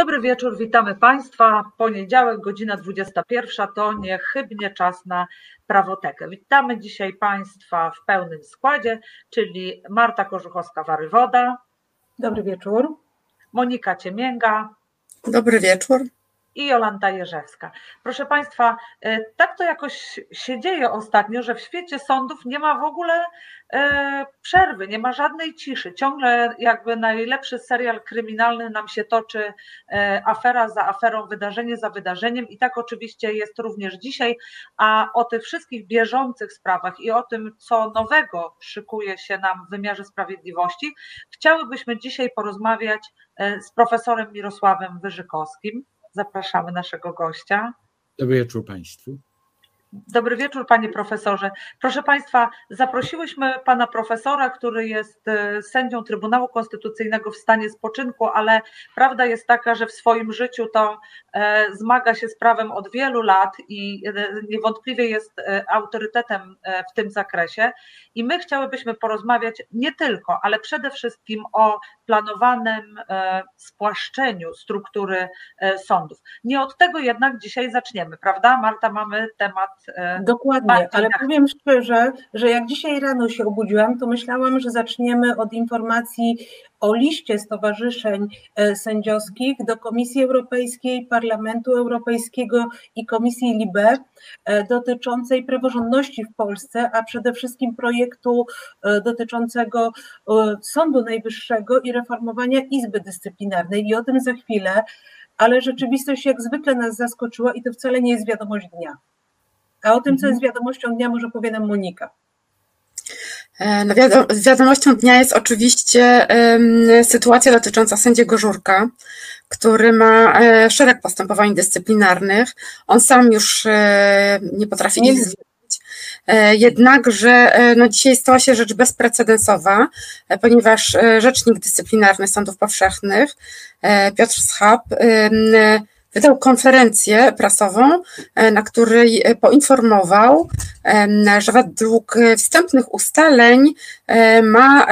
Dobry wieczór, witamy Państwa. Poniedziałek, godzina 21, to niechybnie czas na prawotekę. Witamy dzisiaj Państwa w pełnym składzie, czyli Marta Korzuchowska-Warywoda. Dobry wieczór. Monika Ciemięga. Dobry wieczór i Jolanta Jerzewska. Proszę Państwa, e, tak to jakoś się dzieje ostatnio, że w świecie sądów nie ma w ogóle e, przerwy, nie ma żadnej ciszy. Ciągle jakby najlepszy serial kryminalny nam się toczy e, afera za aferą, wydarzenie za wydarzeniem i tak oczywiście jest również dzisiaj, a o tych wszystkich bieżących sprawach i o tym, co nowego szykuje się nam w wymiarze sprawiedliwości, chciałybyśmy dzisiaj porozmawiać z profesorem Mirosławem Wyżykowskim. Zapraszamy naszego gościa. Dobry wieczór Państwu. Dobry wieczór, panie profesorze. Proszę państwa, zaprosiłyśmy pana profesora, który jest e, sędzią Trybunału Konstytucyjnego w stanie spoczynku, ale prawda jest taka, że w swoim życiu to e, zmaga się z prawem od wielu lat i e, niewątpliwie jest autorytetem w tym zakresie. I my chciałybyśmy porozmawiać nie tylko, ale przede wszystkim o planowanym spłaszczeniu struktury sądów. Nie od tego jednak dzisiaj zaczniemy, prawda? Marta, mamy temat Dokładnie, ale powiem szczerze, że jak dzisiaj rano się obudziłam, to myślałam, że zaczniemy od informacji o liście stowarzyszeń e, sędziowskich do Komisji Europejskiej, Parlamentu Europejskiego i Komisji LIBE e, dotyczącej praworządności w Polsce, a przede wszystkim projektu dotyczącego Sądu Najwyższego i reformowania Izby Dyscyplinarnej. I o tym za chwilę, ale rzeczywistość jak zwykle nas zaskoczyła i to wcale nie jest wiadomość dnia. A o tym, co jest mhm. wiadomością dnia, może powie nam Monika. E, no wiadomością dnia jest oczywiście sytuacja dotycząca sędziego Żurka, który ma e, szereg postępowań dyscyplinarnych. On sam już e, nie potrafi ich zmienić. Jednakże no dzisiaj stała się rzecz bezprecedensowa, ponieważ rzecznik dyscyplinarny sądów powszechnych Piotr Schab wydał konferencję prasową, e, na której e, poinformował, że według wstępnych ustaleń e, ma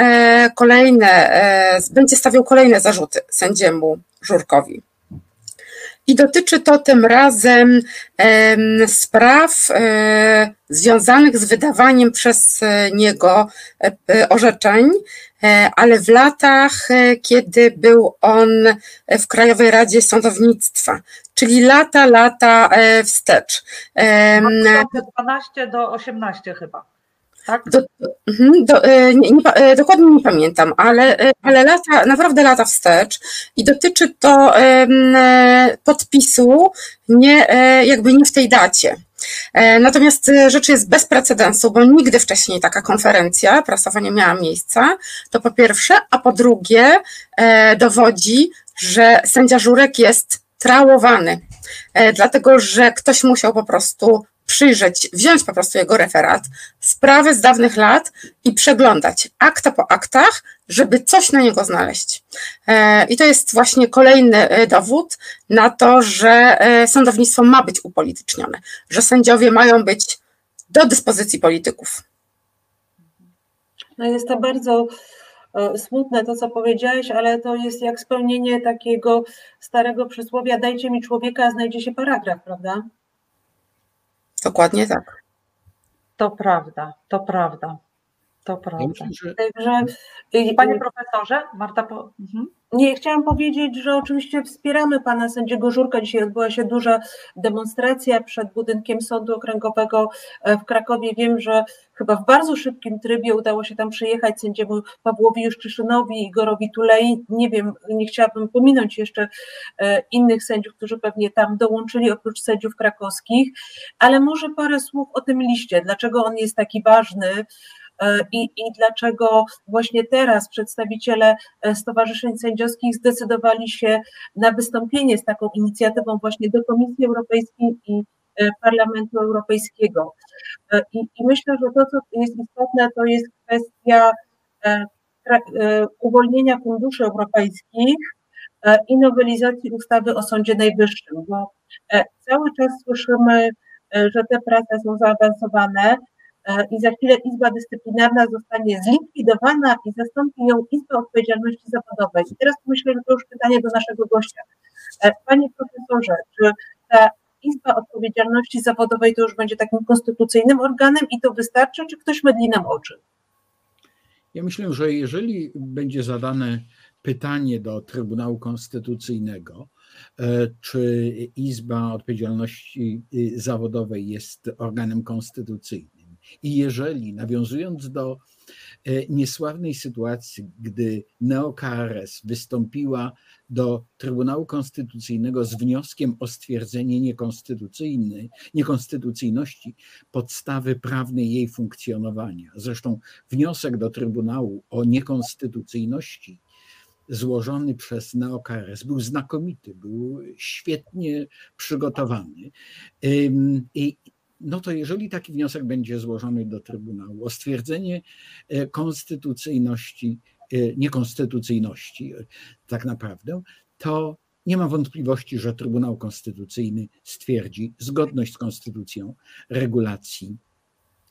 kolejne, będzie stawiał kolejne zarzuty sędziemu Żurkowi. I dotyczy to tym razem spraw związanych z wydawaniem przez niego orzeczeń E, ale w latach, e, kiedy był on w Krajowej Radzie Sądownictwa, czyli lata, lata e, wstecz. 12 do 18 chyba. Tak? Do, mhm, do, nie, nie, dokładnie nie pamiętam, ale, ale lata, naprawdę lata wstecz i dotyczy to podpisu nie, jakby nie w tej dacie. E, natomiast e, rzecz jest bez precedensu, bo nigdy wcześniej taka konferencja prasowa nie miała miejsca. To po pierwsze, a po drugie e, dowodzi, że sędzia Żurek jest trałowany, dlatego że ktoś musiał po prostu przyjrzeć, wziąć po prostu jego referat, sprawy z dawnych lat i przeglądać akta po aktach, żeby coś na niego znaleźć. E, I to jest właśnie kolejny e, dowód na to, że e, sądownictwo ma być upolitycznione, że sędziowie mają być do dyspozycji polityków. No jest to bardzo smutne to, co powiedziałeś, ale to jest jak spełnienie takiego starego przysłowia: dajcie mi człowieka, a znajdzie się paragraf, prawda? Dokładnie tak. To prawda, to prawda. To prawda. Myślę, że... Także, Panie profesorze, Marta. Po... Mhm. Nie, chciałam powiedzieć, że oczywiście wspieramy pana sędziego Żurka. Dzisiaj odbyła się duża demonstracja przed budynkiem Sądu Okręgowego e, w Krakowie. Wiem, że chyba w bardzo szybkim trybie udało się tam przyjechać sędziemu Pawłowi Juszczyszynowi, Igorowi Tulei. Nie wiem, nie chciałabym pominąć jeszcze e, innych sędziów, którzy pewnie tam dołączyli oprócz sędziów krakowskich, ale może parę słów o tym liście. Dlaczego on jest taki ważny? E, i, i dlaczego właśnie teraz przedstawiciele e, stowarzyszeń sędziowskich zdecydowali się na wystąpienie z taką inicjatywą właśnie do Komisji Europejskiej i e, Parlamentu Europejskiego. I, I, myślę, że to, co jest istotne, to jest kwestia uwolnienia funduszy europejskich i nowelizacji ustawy o Sądzie Najwyższym, bo cały czas słyszymy, że te prace są zaawansowane, i za chwilę Izba Dyscyplinarna zostanie zlikwidowana i zastąpi ją Izba Odpowiedzialności Zawodowej. I teraz myślę, że to już pytanie do naszego gościa. E, Panie profesorze, czy ta Izba Odpowiedzialności Zawodowej to już będzie takim konstytucyjnym organem i to wystarczy, czy ktoś mydli nam oczy? Ja myślę, że jeżeli będzie zadane pytanie do Trybunału Konstytucyjnego, e, czy Izba Odpowiedzialności y, Zawodowej jest organem konstytucyjnym, i jeżeli nawiązując do e, niesławnej sytuacji, gdy NeoKRS wystąpiła do Trybunału Konstytucyjnego z wnioskiem o stwierdzenie niekonstytucyjny, niekonstytucyjności podstawy prawnej jej funkcjonowania. Zresztą wniosek do Trybunału o niekonstytucyjności złożony przez NeoKRS był znakomity, był świetnie przygotowany. I no to jeżeli taki wniosek będzie złożony do Trybunału o stwierdzenie e, konstytucyjności, e, niekonstytucyjności e, tak naprawdę, to nie ma wątpliwości, że Trybunał Konstytucyjny stwierdzi zgodność z konstytucją regulacji,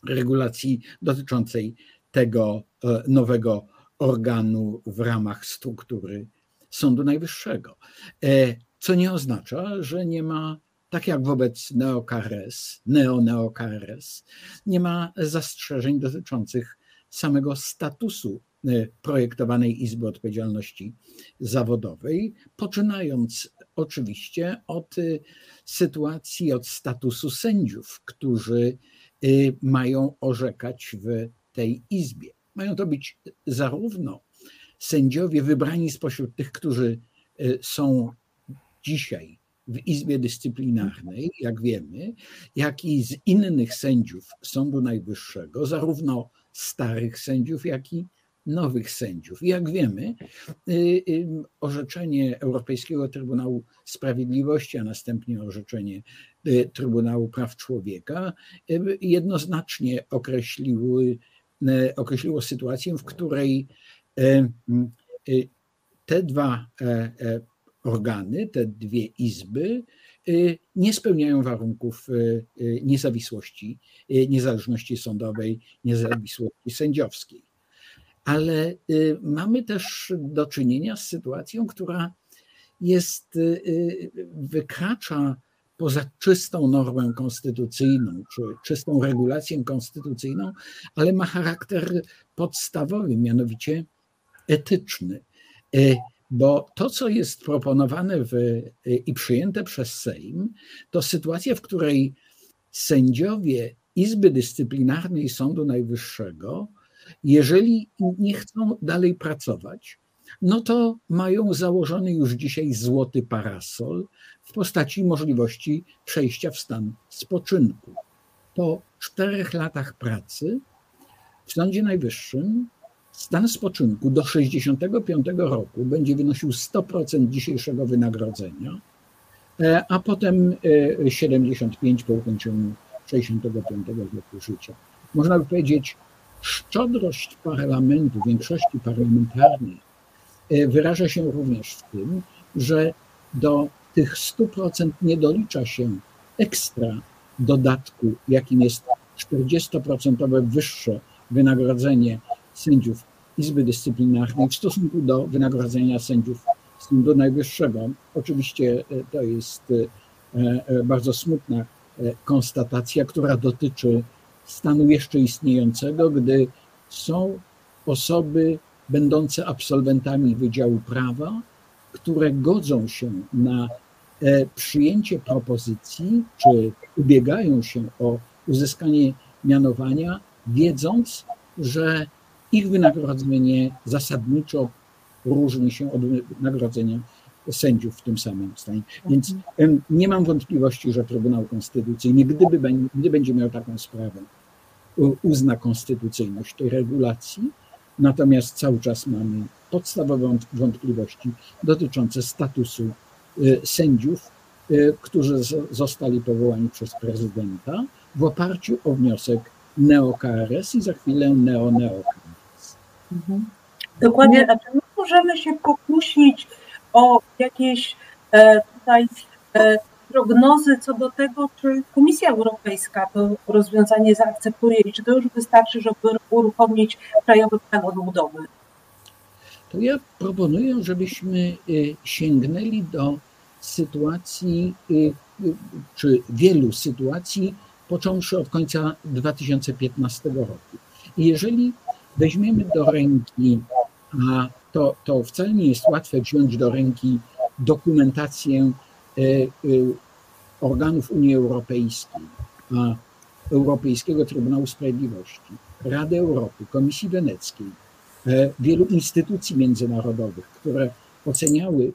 regulacji dotyczącej tego nowego organu w ramach struktury Sądu Najwyższego. Co nie oznacza, że nie ma tak jak wobec neokares, neo-neokares, nie ma zastrzeżeń dotyczących samego statusu e, projektowanej Izby Odpowiedzialności Zawodowej, poczynając oczywiście od e, sytuacji, od statusu sędziów, którzy e, mają orzekać w tej Izbie. Mają to być zarówno sędziowie wybrani spośród tych, którzy są dzisiaj w Izbie Dyscyplinarnej, jak wiemy, jak i z innych sędziów Sądu Najwyższego, zarówno starych sędziów, jak i nowych sędziów. I jak wiemy, y, y, orzeczenie Europejskiego Trybunału Sprawiedliwości, a następnie orzeczenie y, Trybunału Praw Człowieka jednoznacznie określiły, określiło sytuację, w której te dwa e, e, organy, te dwie izby y, nie spełniają warunków y, y, niezawisłości, niezależności sądowej, niezawisłości sędziowskiej. Ale mamy też do czynienia z sytuacją, która jest, wykracza poza czystą normę konstytucyjną, czy czystą regulację konstytucyjną, ale ma charakter podstawowy, mianowicie etyczny bo to, co jest proponowane w, i przyjęte przez Sejm, to sytuacja, w której sędziowie Izby Dyscyplinarnej Sądu Najwyższego, jeżeli nie chcą dalej pracować, no to mają założony już dzisiaj złoty parasol w postaci możliwości przejścia w stan spoczynku. Po czterech latach pracy w Sądzie Najwyższym Stan spoczynku do 65 roku będzie wynosił 100% dzisiejszego wynagrodzenia, e, a potem 75 e, po ukończeniu 65 roku życia. Można by powiedzieć, szczodrość parlamentu, większości parlamentarnej e, wyraża się również w tym, że do tych 100% nie dolicza się ekstra dodatku, jakim jest 40% wyższe wynagrodzenie sędziów Izby Dyscyplinarnej w stosunku do wynagrodzenia sędziów Sądu Najwyższego. Oczywiście e, to jest e, e, bardzo smutna konstatacja, która dotyczy stanu jeszcze istniejącego, gdy są osoby będące absolwentami Wydziału Prawa, które godzą się na przyjęcie propozycji, czy ubiegają się o uzyskanie mianowania, wiedząc, że ich wynagrodzenie zasadniczo różni się od wynagrodzenia sędziów w tym samym stanie. Więc nie mam wątpliwości, że Trybunał Konstytucyjny, gdyby, gdy będzie miał taką sprawę, uzna konstytucyjność tej regulacji, natomiast cały czas mamy podstawowe wątpliwości dotyczące statusu y, sędziów, y, którzy zostali powołani przez prezydenta w oparciu o wniosek NeoKRS i za chwilę NeoNeoKRS. Mhm. Dokładnie, a czy my możemy się pokusić o jakieś e, tutaj e, prognozy co do tego, czy Komisja Europejska to rozwiązanie zaakceptuje i czy to już wystarczy, żeby uruchomić Krajowy Plan Odbudowy? To ja proponuję, żebyśmy e, sięgnęli do sytuacji, y, czy wielu sytuacji, począwszy od końca 2015 roku. I jeżeli weźmiemy do ręki, a to, to wcale nie jest łatwe wziąć do ręki dokumentację organów Unii Europejskiej, Europejskiego Trybunału Sprawiedliwości, Rady Europy, Komisji Weneckiej, e, wielu instytucji międzynarodowych, które oceniały,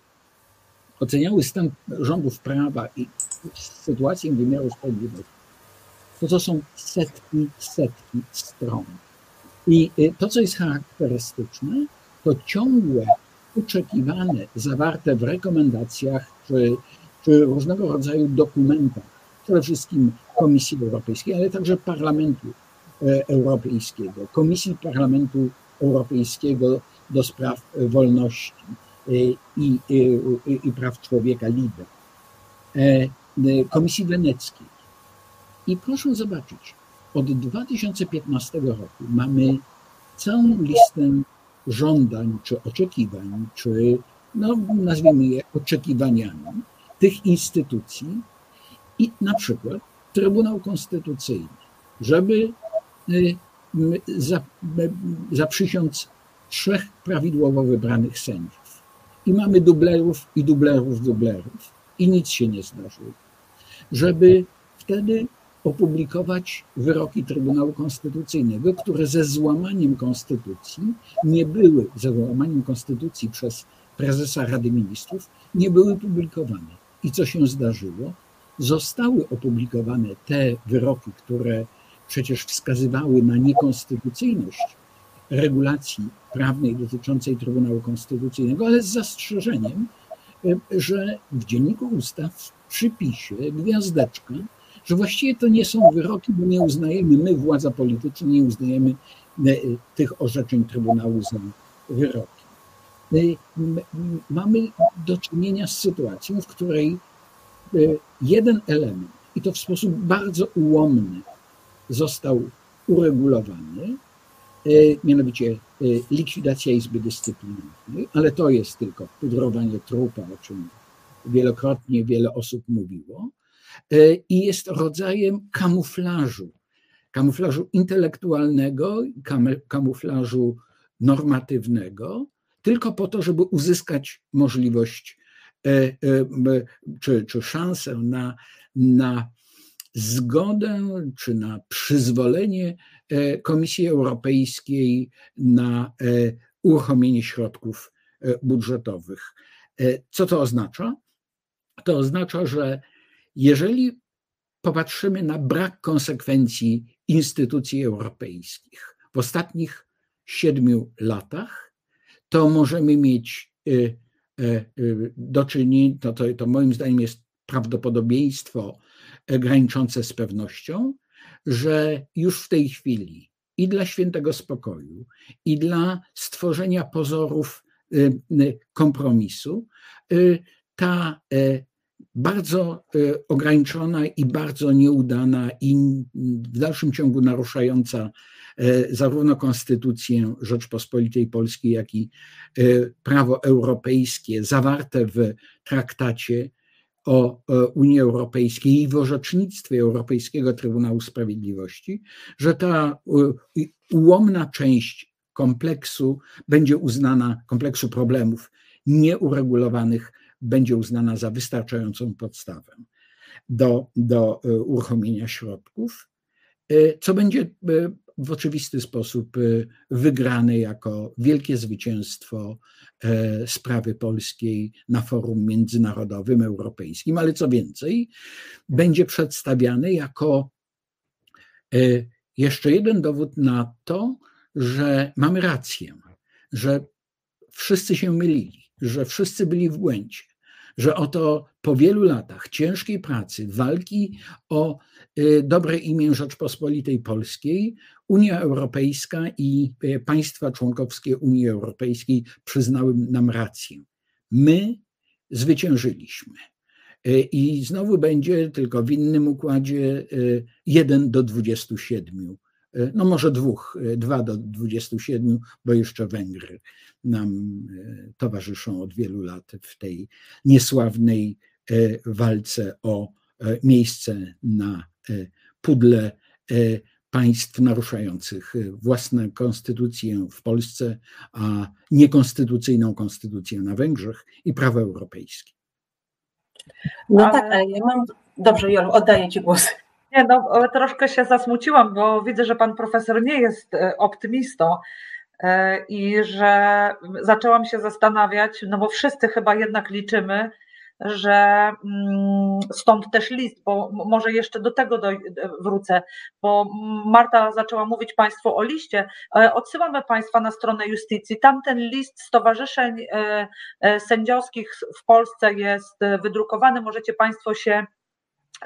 oceniały stan rządów prawa i sytuację wymiaru sprawiedliwości, to to są setki, setki stron. I e, to, co jest charakterystyczne, to ciągłe oczekiwane, zawarte w rekomendacjach czy, czy różnego rodzaju dokumentach, przede wszystkim Komisji Europejskiej, ale także Parlamentu e, Europejskiego, Komisji Parlamentu Europejskiego do spraw wolności e, i, i, i praw człowieka, LIBE, e, Komisji Weneckiej. I proszę zobaczyć, od 2015 roku mamy całą listę żądań, czy oczekiwań, czy no, nazwijmy je oczekiwaniami tych instytucji i na przykład Trybunał Konstytucyjny, żeby y, zaprzysiąc trzech prawidłowo wybranych sędziów. I mamy dublerów i dublerów dublerów i nic się nie zdarzyło. Żeby wtedy opublikować wyroki Trybunału Konstytucyjnego, które ze złamaniem konstytucji nie były, ze złamaniem konstytucji przez prezesa Rady Ministrów, nie były publikowane. I co się zdarzyło? Zostały opublikowane te wyroki, które przecież wskazywały na niekonstytucyjność regulacji prawnej dotyczącej Trybunału Konstytucyjnego, ale z zastrzeżeniem, że w dzienniku ustaw w przypisie gwiazdeczka że właściwie to nie są wyroki, bo nie uznajemy, my, władza polityczna, nie uznajemy e, tych orzeczeń Trybunału za wyroki. E, mamy do czynienia z sytuacją, w której e, jeden element, i to w sposób bardzo ułomny, został uregulowany, mianowicie likwidacja Izby Dyscyplinarnej, ale to jest tylko pudrowanie trupa, o czym wielokrotnie wiele osób mówiło. E, i jest rodzajem kamuflażu, kamuflażu intelektualnego, kamuflażu normatywnego, tylko po to, żeby uzyskać możliwość e, e, czy, czy szansę na, na zgodę czy na przyzwolenie Komisji Europejskiej na uruchomienie środków budżetowych. Co to oznacza? To oznacza, że jeżeli popatrzymy na brak konsekwencji instytucji europejskich w ostatnich siedmiu latach, to możemy mieć y, y, y, do czynienia, to, to, to moim zdaniem jest prawdopodobieństwo graniczące z pewnością, że już w tej chwili i dla świętego spokoju, i dla stworzenia pozorów kompromisu, ta bardzo e, ograniczona i bardzo nieudana i w dalszym ciągu naruszająca e, zarówno Konstytucję Rzeczpospolitej Polskiej, jak i e, prawo europejskie zawarte w traktacie o Unii Europejskiej i w orzecznictwie Europejskiego Trybunału Sprawiedliwości, że ta ułomna część kompleksu będzie uznana, kompleksu problemów nieuregulowanych będzie uznana za wystarczającą podstawę do, do e, uruchomienia środków, e, co będzie e, w oczywisty sposób wygrane jako wielkie zwycięstwo sprawy polskiej na forum międzynarodowym, europejskim, ale co więcej, będzie przedstawiane jako jeszcze jeden dowód na to, że mamy rację, że wszyscy się mylili, że wszyscy byli w błędzie, że oto po wielu latach ciężkiej pracy, walki o y, dobre imię Rzeczpospolitej Polskiej, Unia Europejska i y, państwa członkowskie Unii Europejskiej przyznały nam rację. My zwyciężyliśmy. Y, I znowu będzie tylko w innym układzie 1 do 27 E, no może dwóch, e, dwa do 27, bo jeszcze Węgry nam e, towarzyszą od wielu lat w tej niesławnej walce o miejsce na pudle państw naruszających własną konstytucję w Polsce, a niekonstytucyjną konstytucję na Węgrzech i prawo europejskie. No ale... tak, ale ja mam. Dobrze, Jolu, oddaję Ci głos. Nie, no troszkę się zasmuciłam, bo widzę, że pan profesor nie jest optymistą i że zaczęłam się zastanawiać, no bo wszyscy chyba jednak liczymy, że mm, stąd też list, bo może jeszcze do tego do, wrócę, bo Marta zaczęła mówić Państwu o liście. E, odsyłamy Państwa na stronę justycji. Tam ten list stowarzyszeń e, e, sędziowskich w Polsce jest wydrukowany. Możecie Państwo się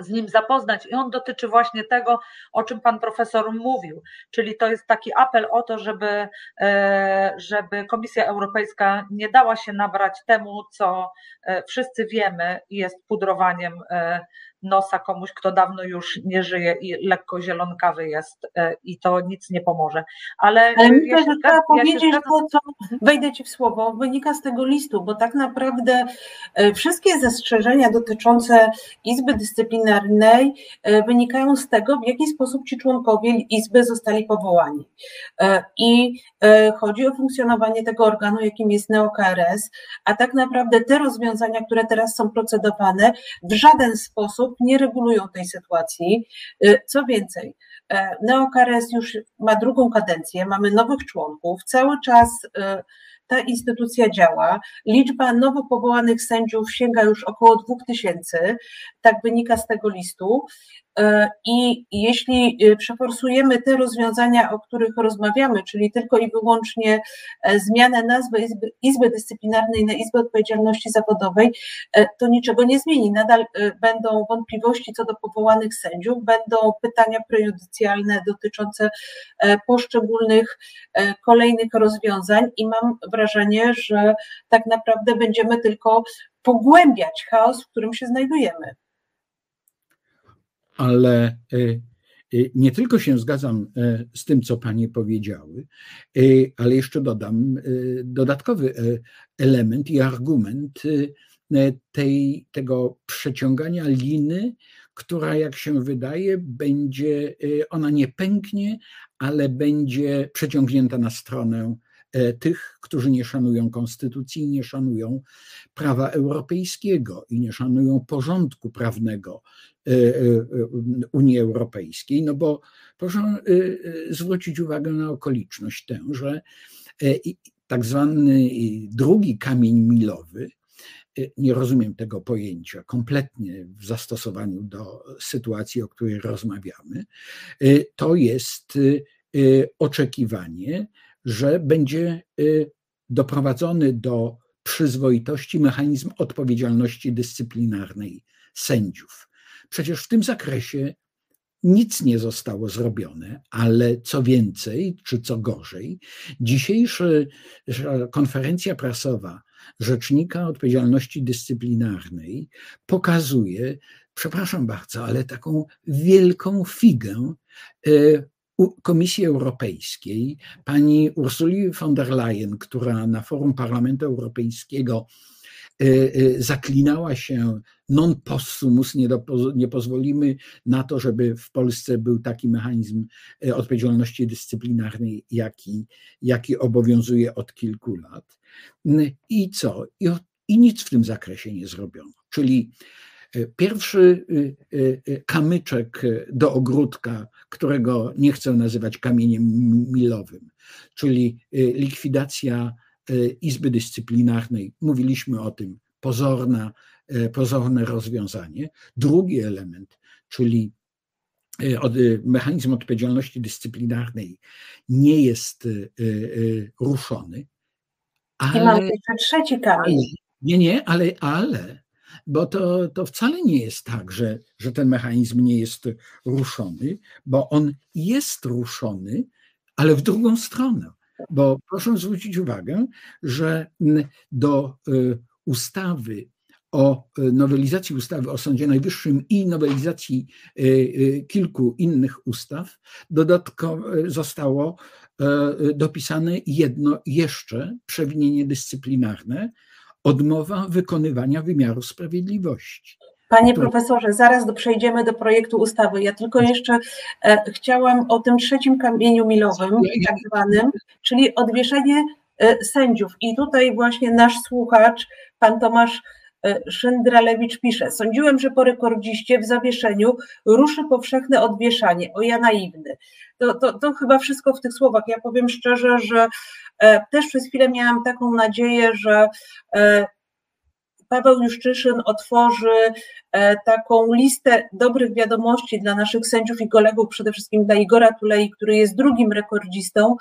z nim zapoznać i on dotyczy właśnie tego, o czym pan profesor mówił, czyli to jest taki apel o to, żeby, e, żeby Komisja Europejska nie dała się nabrać temu, co e, wszyscy wiemy jest pudrowaniem e, nosa komuś, kto dawno już nie żyje i lekko zielonkawy jest i to nic nie pomoże. Ale, Ale myślę, że trzeba ja powiedzieć to, co wejdę Ci w słowo, wynika z tego listu, bo tak naprawdę wszystkie zastrzeżenia dotyczące Izby Dyscyplinarnej wynikają z tego, w jaki sposób ci członkowie Izby zostali powołani. I chodzi o funkcjonowanie tego organu, jakim jest NeoKRS, a tak naprawdę te rozwiązania, które teraz są procedowane, w żaden sposób nie regulują tej sytuacji. Y, co więcej, e, NeoKRS już ma drugą kadencję, mamy nowych członków, cały czas y, ta instytucja działa. Liczba nowo powołanych sędziów sięga już około dwóch tysięcy, tak wynika z tego listu. E, I jeśli e, przeforsujemy te rozwiązania, o których rozmawiamy, czyli tylko i wyłącznie e, zmianę nazwy Izby, Izby Dyscyplinarnej na Izbę Odpowiedzialności Zawodowej, to niczego nie zmieni. Nadal będą wątpliwości co do powołanych sędziów, będą pytania prejudycjalne dotyczące poszczególnych kolejnych rozwiązań i mam wrażenie, że tak naprawdę będziemy tylko pogłębiać chaos, w którym się znajdujemy ale y, y, nie tylko się zgadzam y, z tym, co Panie powiedziały, ale jeszcze dodam dodatkowy element i argument tej, tego przeciągania liny, która, jak się wydaje, będzie, ona nie pęknie, ale będzie przeciągnięta na stronę tych, którzy nie szanują konstytucji, nie szanują prawa europejskiego i nie szanują porządku prawnego E, e, Unii Europejskiej, no bo proszę e, zwrócić uwagę na okoliczność tę, że tak zwany drugi kamień milowy, nie rozumiem tego pojęcia kompletnie w zastosowaniu do sytuacji, o której rozmawiamy, to jest oczekiwanie, że będzie doprowadzony do przyzwoitości mechanizm odpowiedzialności dyscyplinarnej sędziów. Przecież w tym zakresie nic nie zostało zrobione, ale co więcej, czy co gorzej, dzisiejsza konferencja prasowa Rzecznika Odpowiedzialności Dyscyplinarnej pokazuje, przepraszam bardzo, ale taką wielką figę e, Komisji Europejskiej, pani Ursuli von der Leyen, która na forum Parlamentu Europejskiego zaklinała się non possumus, nie, do, nie pozwolimy na to, żeby w Polsce był taki mechanizm y, odpowiedzialności dyscyplinarnej, jaki, jaki obowiązuje od kilku lat. I co? I, I nic w tym zakresie nie zrobiono. Czyli Pierwszy kamyczek do ogródka, którego nie chcę nazywać kamieniem milowym, czyli likwidacja Izby Dyscyplinarnej. Mówiliśmy o tym, pozorna, e, pozorne rozwiązanie. Drugi element, czyli e, mechanizm odpowiedzialności dyscyplinarnej nie jest ruszony. Ale, I mamy jeszcze trzeci kamień. Nie, nie, ale, ale bo to, to wcale nie jest tak, że, że ten mechanizm nie jest ruszony, bo on jest ruszony, ale w drugą stronę. Bo proszę zwrócić uwagę, że do y, ustawy o y, nowelizacji ustawy o Sądzie Najwyższym i nowelizacji y, kilku innych ustaw dodatkowo zostało dopisane jedno jeszcze przewinienie dyscyplinarne odmowa wykonywania wymiaru sprawiedliwości. Panie profesorze, zaraz do, przejdziemy do projektu ustawy. Ja tylko jeszcze e, chciałam o tym trzecim kamieniu milowym, tak zwanym, czyli odwieszenie e, sędziów. I tutaj właśnie nasz słuchacz, pan Tomasz e, Szyndralewicz pisze, sądziłem, że po rekordziście w zawieszeniu ruszy powszechne odwieszanie. O ja naiwny. To, to, to chyba wszystko w tych słowach. Ja powiem szczerze, że e, też przez chwilę miałam taką nadzieję, że e, Paweł Juszczyszyn otworzy e, taką listę dobrych wiadomości dla naszych sędziów i kolegów, przede wszystkim dla Igora Tulei, który jest drugim rekordzistą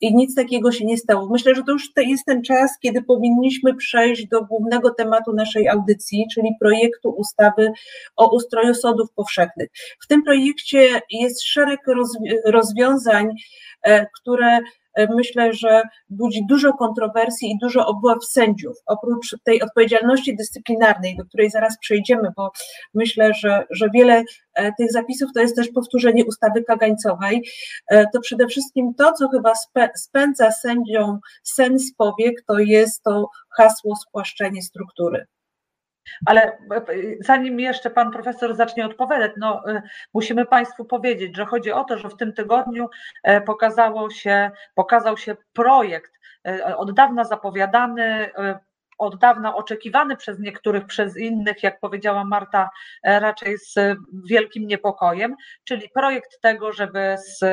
i nic takiego się nie stało. Myślę, że to już jest ten czas, kiedy powinniśmy przejść do głównego tematu naszej audycji, czyli projektu ustawy o ustroju sądów powszechnych. W tym projekcie jest szereg rozwiązań, e, które myślę, że budzi dużo kontrowersji i dużo obław sędziów. Oprócz tej odpowiedzialności dyscyplinarnej, do której zaraz przejdziemy, bo myślę, że, że wiele e, tych zapisów to jest też powtórzenie ustawy kagańcowej, e, to przede wszystkim to, co chyba spędza sędziom sens powiek, to jest to hasło spłaszczenie struktury. Ale e, zanim jeszcze pan profesor zacznie odpowiadać, no e, musimy państwu powiedzieć, że chodzi o to, że w tym tygodniu e, pokazało się, pokazał się projekt od dawna zapowiadany od dawna oczekiwany przez niektórych, przez innych, jak powiedziała Marta, e, raczej z wielkim niepokojem, czyli projekt tego, żeby z,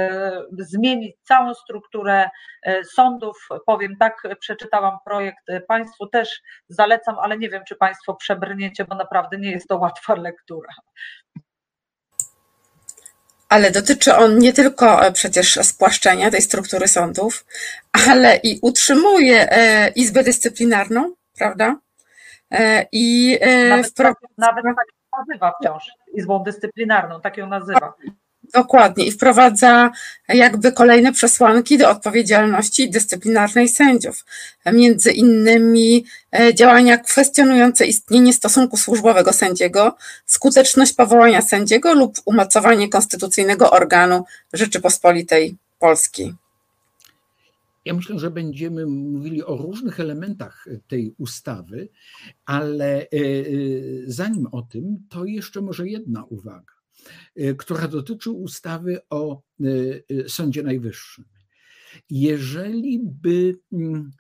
zmienić całą strukturę e, sądów. Powiem tak, przeczytałam projekt Państwu też zalecam, ale nie wiem, czy Państwo przebrniecie, bo naprawdę nie jest to łatwa lektura. Ale dotyczy on nie tylko e, przecież spłaszczenia tej struktury sądów, ale i utrzymuje Izbę Dyscyplinarną, prawda? E, I e, nawet, wprowadza... tak, nawet tak nazywa wciąż, Izbą Dyscyplinarną, tak ją nazywa. Dokładnie i wprowadza jakby kolejne przesłanki do odpowiedzialności dyscyplinarnej sędziów. Między innymi e, działania kwestionujące istnienie stosunku służbowego sędziego, skuteczność powołania sędziego lub umocowanie konstytucyjnego organu Rzeczypospolitej Polskiej. Ja myślę, że będziemy mówili o różnych elementach tej ustawy, ale e, e, zanim o tym, to jeszcze może jedna uwaga, e, która dotyczy ustawy o Sądzie Najwyższym. Jeżeli by mm,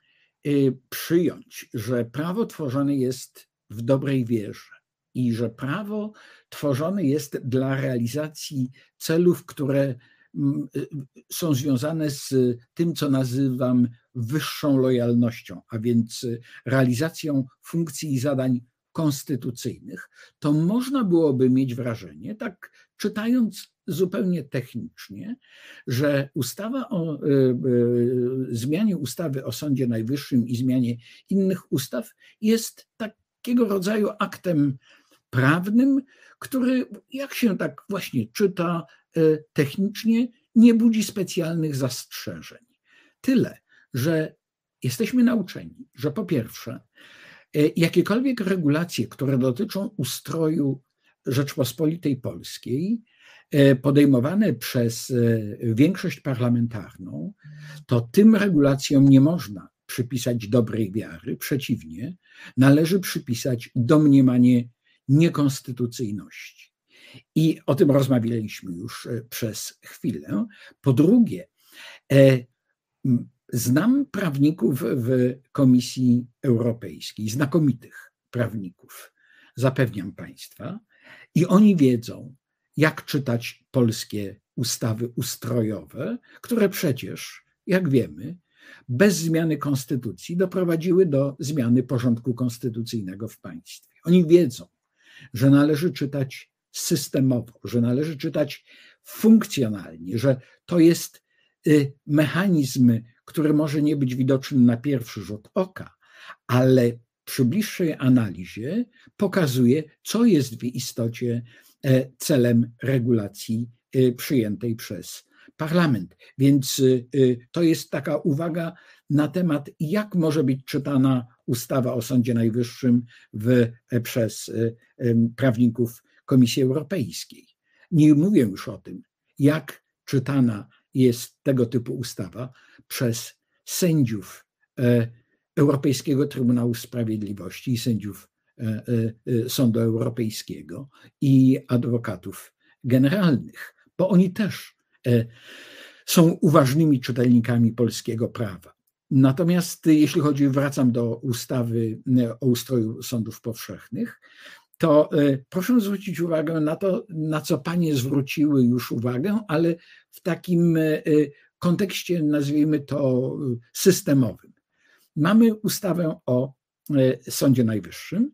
przyjąć, że prawo tworzone jest w dobrej wierze i że prawo tworzone jest dla realizacji celów, które są związane z tym, co nazywam wyższą lojalnością, a więc y, realizacją funkcji i zadań konstytucyjnych, to można byłoby mieć wrażenie, tak czytając zupełnie technicznie, że ustawa o y, zmianie ustawy o Sądzie Najwyższym i zmianie innych ustaw jest takiego rodzaju aktem prawnym, który, jak się tak właśnie czyta, technicznie nie budzi specjalnych zastrzeżeń. Tyle, że jesteśmy nauczeni, że po pierwsze, e, jakiekolwiek regulacje, które dotyczą ustroju Rzeczpospolitej Polskiej, e, podejmowane przez większość parlamentarną, to tym regulacjom nie można przypisać dobrej wiary. Przeciwnie, należy przypisać domniemanie niekonstytucyjności. I o tym rozmawialiśmy już e, przez chwilę. Po drugie, e, znam prawników w Komisji Europejskiej, znakomitych prawników, zapewniam Państwa, i oni wiedzą, jak czytać polskie ustawy ustrojowe, które przecież, jak wiemy, bez zmiany konstytucji doprowadziły do zmiany porządku konstytucyjnego w państwie. Oni wiedzą, że należy czytać systemowo, że należy czytać funkcjonalnie, że to jest y, mechanizm, który może nie być widoczny na pierwszy rzut oka, ale przy bliższej analizie pokazuje, co jest w istocie e, celem regulacji y, przyjętej przez parlament. Więc y, to jest taka uwaga na temat, jak może być czytana ustawa o Sądzie Najwyższym w, przez y, prawników Komisji Europejskiej. Nie mówię już o tym, jak czytana jest tego typu ustawa przez sędziów e, Europejskiego Trybunału Sprawiedliwości i sędziów Sądu Europejskiego i adwokatów generalnych, bo oni też są uważnymi czytelnikami polskiego prawa. Natomiast jeśli chodzi, wracam do ustawy o ustroju sądów powszechnych, to proszę zwrócić uwagę na to, na co panie zwróciły już uwagę, ale w takim kontekście, nazwijmy to systemowym. Mamy ustawę o Sądzie Najwyższym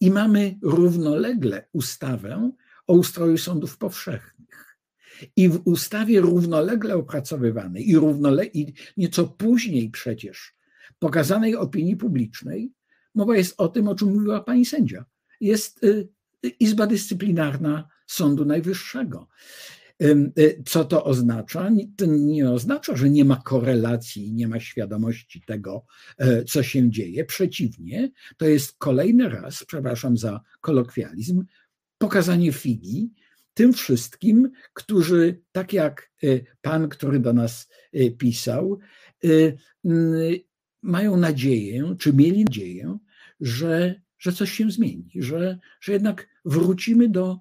i mamy równolegle ustawę o ustroju sądów powszechnych. I w ustawie równolegle opracowywanej i, równole, i nieco później przecież pokazanej opinii publicznej, mowa jest o tym, o czym mówiła pani sędzia. Jest Izba Dyscyplinarna Sądu Najwyższego. Co to oznacza? To nie oznacza, że nie ma korelacji, nie ma świadomości tego, co się dzieje. Przeciwnie, to jest kolejny raz, przepraszam za kolokwializm, pokazanie figi tym wszystkim, którzy, tak jak pan, który do nas pisał, mają nadzieję, czy mieli nadzieję, że, że coś się zmieni, że, że jednak wrócimy do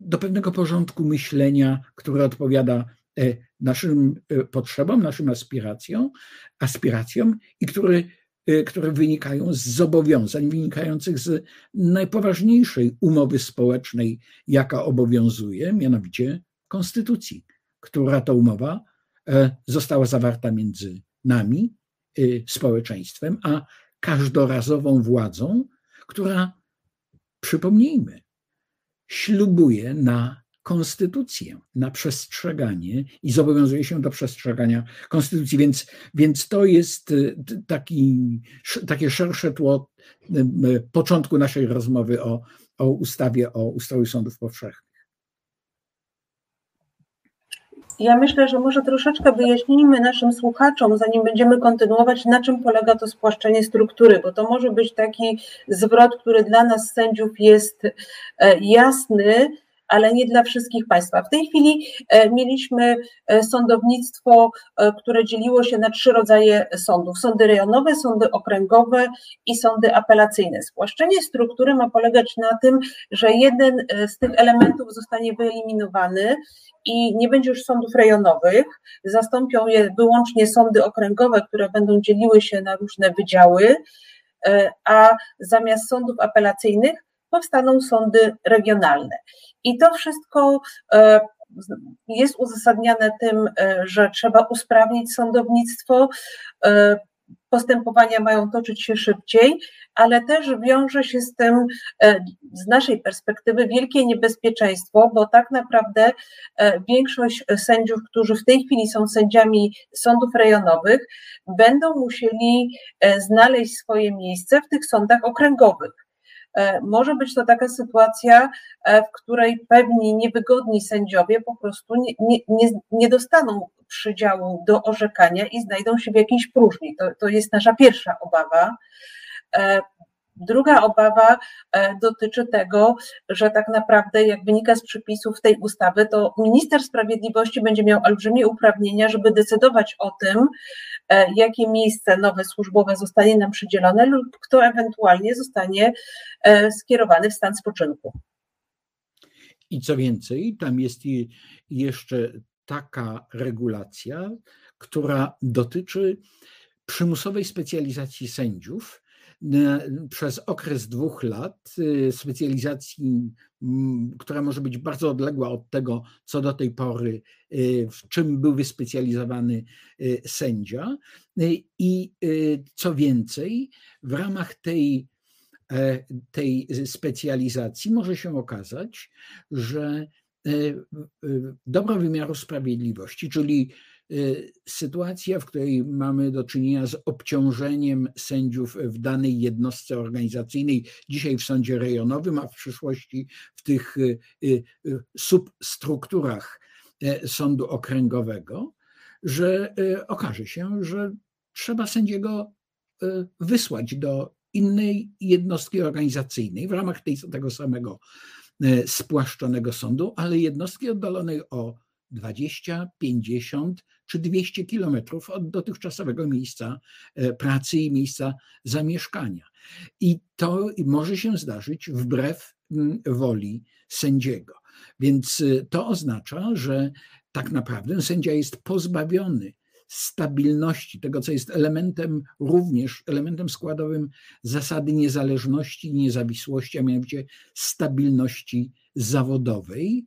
do pewnego porządku myślenia, które odpowiada e, naszym e, potrzebom, naszym aspiracjom, aspiracjom i które, e, które wynikają z zobowiązań wynikających z najpoważniejszej umowy społecznej, jaka obowiązuje, mianowicie konstytucji, która to umowa została zawarta między nami, społeczeństwem, a każdorazową władzą, która, przypomnijmy, ślubuje na konstytucję, na przestrzeganie i zobowiązuje się do przestrzegania konstytucji. Więc, więc to jest y, taki, takie szersze tło y, y, początku naszej rozmowy o, o ustawie o ustroju sądów powszechnych. Ja myślę, że może troszeczkę wyjaśnijmy naszym słuchaczom, zanim będziemy kontynuować, na czym polega to spłaszczenie struktury, bo to może być taki zwrot, który dla nas sędziów jest e, jasny, ale nie dla wszystkich państwa. W tej chwili e, mieliśmy e, sądownictwo, które dzieliło się na trzy rodzaje sądów: sądy rejonowe, sądy okręgowe i sądy apelacyjne. Spłaszczenie struktury ma polegać na tym, że jeden z tych elementów zostanie wyeliminowany i nie będzie już sądów rejonowych, zastąpią je wyłącznie sądy okręgowe, które będą dzieliły się na różne wydziały, e, a zamiast sądów apelacyjnych powstaną sądy regionalne. I to wszystko e, jest uzasadniane tym, e, że trzeba usprawnić sądownictwo, postępowania mają toczyć się szybciej, ale też wiąże się z tym e, z naszej perspektywy wielkie niebezpieczeństwo, bo tak naprawdę e, większość sędziów, którzy w tej chwili są sędziami sądów rejonowych, będą musieli e, znaleźć swoje miejsce w tych sądach okręgowych. Może być to taka sytuacja, w której pewni niewygodni sędziowie po prostu nie, nie, nie dostaną przydziału do orzekania i znajdą się w jakiejś próżni. To, to jest nasza pierwsza obawa. E, druga obawa e, dotyczy tego, że tak naprawdę, jak wynika z przepisów tej ustawy, to minister sprawiedliwości będzie miał olbrzymie uprawnienia, żeby decydować o tym, e, jakie miejsce nowe służbowe zostanie nam przydzielone lub kto ewentualnie zostanie skierowany w stan spoczynku. I co więcej, tam jest jeszcze taka regulacja, która dotyczy przymusowej specjalizacji sędziów przez okres dwóch lat, y, specjalizacji, która może być bardzo odległa od tego, co do tej pory, y, w czym był wyspecjalizowany y, sędzia. I co więcej, w ramach tej, e, tej specjalizacji może się okazać, że E, dobro wymiaru sprawiedliwości, czyli sytuacja, w której mamy do czynienia z obciążeniem sędziów w danej jednostce organizacyjnej, dzisiaj w sądzie rejonowym, a w przyszłości w tych e, substrukturach sądu okręgowego, że okaże się, że trzeba sędziego wysłać do innej jednostki organizacyjnej w ramach tej, tego samego E, spłaszczonego sądu, ale jednostki oddalonej o 20, 50 czy 200 kilometrów od dotychczasowego miejsca e, pracy i miejsca zamieszkania. I to może się zdarzyć wbrew woli sędziego. Więc e, to oznacza, że tak naprawdę sędzia jest pozbawiony stabilności, tego, co jest elementem również, elementem składowym zasady niezależności i niezawisłości, a mianowicie stabilności zawodowej.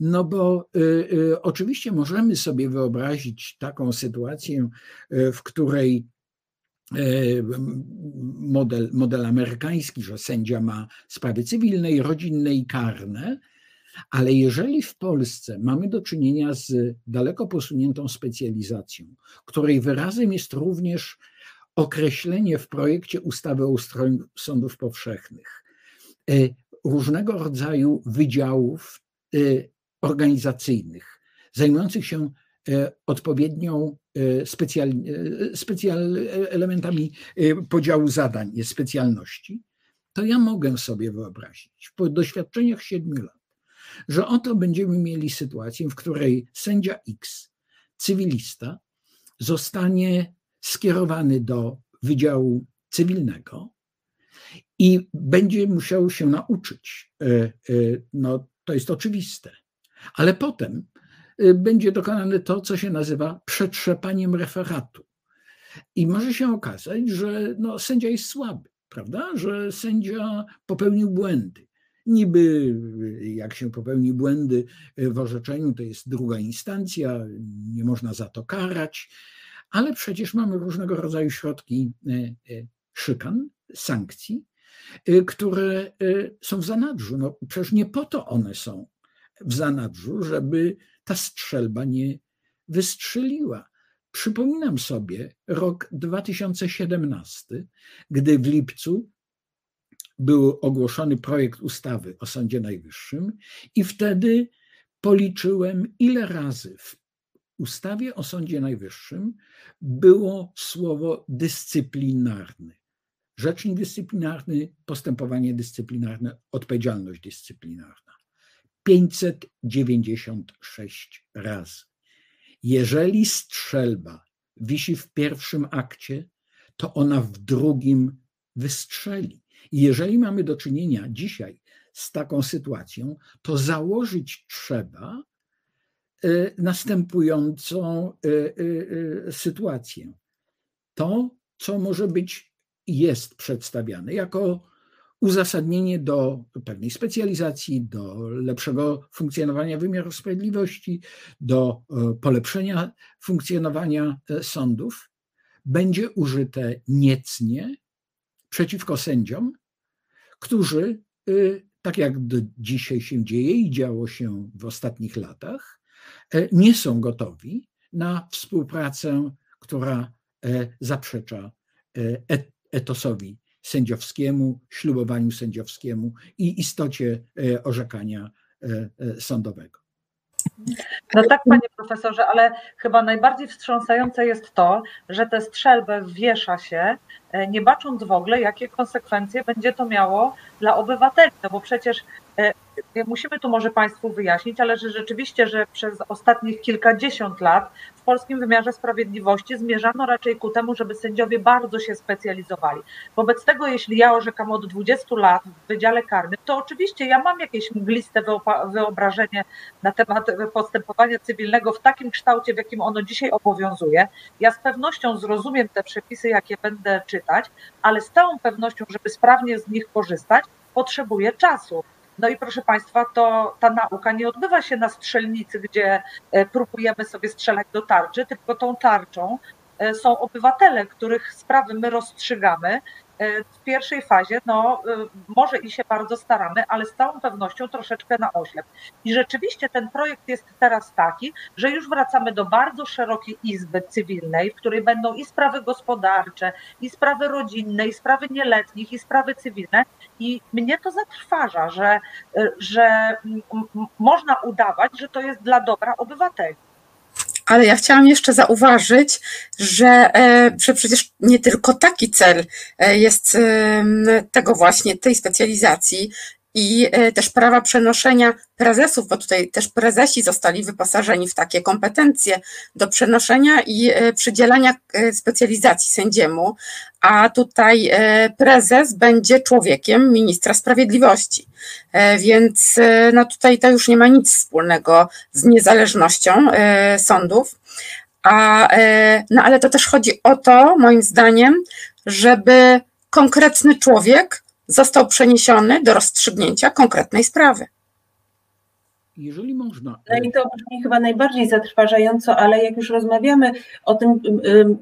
No bo y, y, oczywiście możemy sobie wyobrazić taką sytuację, y, w której model, model amerykański, że sędzia ma sprawy cywilne, rodzinne i karne, ale jeżeli w Polsce mamy do czynienia z daleko posuniętą specjalizacją, której wyrazem jest również określenie w projekcie ustawy o ustroju sądów powszechnych różnego rodzaju wydziałów organizacyjnych, zajmujących się y, odpowiednią specjal, specjal elementami podziału zadań, specjalności, to ja mogę sobie wyobrazić po doświadczeniach siedmiu lat, że oto będziemy mieli sytuację, w której sędzia X, cywilista, zostanie skierowany do Wydziału Cywilnego i będzie musiał się nauczyć. E, e, no, to jest oczywiste. Ale potem e, będzie dokonane to, co się nazywa przetrzepaniem referatu. I może się okazać, że no, sędzia jest słaby, prawda? Że sędzia popełnił błędy. Niby jak się popełni błędy w orzeczeniu, to jest druga instancja, nie można za to karać, ale przecież mamy różnego rodzaju środki szykan, sankcji, które są w zanadrzu. No, przecież nie po to one są w zanadrzu, żeby ta strzelba nie wystrzeliła. Przypominam sobie rok 2017, gdy w lipcu był ogłoszony projekt ustawy o Sądzie Najwyższym, i wtedy policzyłem, ile razy w ustawie o Sądzie Najwyższym było słowo dyscyplinarny. Rzecznik dyscyplinarny, postępowanie dyscyplinarne, odpowiedzialność dyscyplinarna. 596 razy. Jeżeli strzelba wisi w pierwszym akcie, to ona w drugim wystrzeli. I jeżeli mamy do czynienia dzisiaj z taką sytuacją, to założyć trzeba e, następującą e, e, sytuację. To, co może być, jest przedstawiane jako uzasadnienie do pewnej specjalizacji, do lepszego funkcjonowania wymiaru sprawiedliwości, do polepszenia funkcjonowania sądów, będzie użyte niecnie przeciwko sędziom, którzy, y, tak jak do dzisiaj się dzieje i działo się w ostatnich latach, e, nie są gotowi na współpracę, która e, zaprzecza e, etosowi sędziowskiemu, ślubowaniu sędziowskiemu i istocie orzekania sądowego. No tak, panie profesorze, ale chyba najbardziej wstrząsające jest to, że tę strzelbę wiesza się, e, nie bacząc w ogóle, jakie konsekwencje będzie to miało dla obywateli. No bo przecież e, musimy tu może Państwu wyjaśnić, ale że rzeczywiście, że przez ostatnich kilkadziesiąt lat w polskim wymiarze sprawiedliwości zmierzano raczej ku temu, żeby sędziowie bardzo się specjalizowali. Wobec tego, jeśli ja orzekam od 20 lat w Wydziale Karnym, to oczywiście ja mam jakieś mgliste wyobrażenie na temat postępowania cywilnego w takim kształcie, w jakim ono dzisiaj obowiązuje. Ja z pewnością zrozumiem te przepisy, jakie będę czytać, ale z całą pewnością, żeby sprawnie z nich korzystać, potrzebuję czasu. No i proszę Państwa, to ta nauka nie odbywa się na strzelnicy, gdzie e, próbujemy sobie strzelać do tarczy, tylko tą tarczą e, są obywatele, których sprawy my rozstrzygamy, w pierwszej fazie, no e, może i się bardzo staramy, ale z całą pewnością troszeczkę na oślep. I rzeczywiście ten projekt jest teraz taki, że już wracamy do bardzo szerokiej izby cywilnej, w której będą i sprawy gospodarcze, i sprawy rodzinne, i sprawy nieletnich, i sprawy cywilne. I mnie to zatrważa, że, e, że można udawać, że to jest dla dobra obywateli ale ja chciałam jeszcze zauważyć, że, e, że przecież nie tylko taki cel e, jest tego właśnie, tej specjalizacji i też prawa przenoszenia prezesów, bo tutaj też prezesi zostali wyposażeni w takie kompetencje do przenoszenia i przydzielania specjalizacji sędziemu, a tutaj prezes będzie człowiekiem ministra sprawiedliwości. Więc no tutaj to już nie ma nic wspólnego z niezależnością sądów. A, no ale to też chodzi o to, moim zdaniem, żeby konkretny człowiek został przeniesiony do rozstrzygnięcia konkretnej sprawy. Jeżeli można. No i to brzmi chyba najbardziej zatrważająco, ale jak już rozmawiamy o tym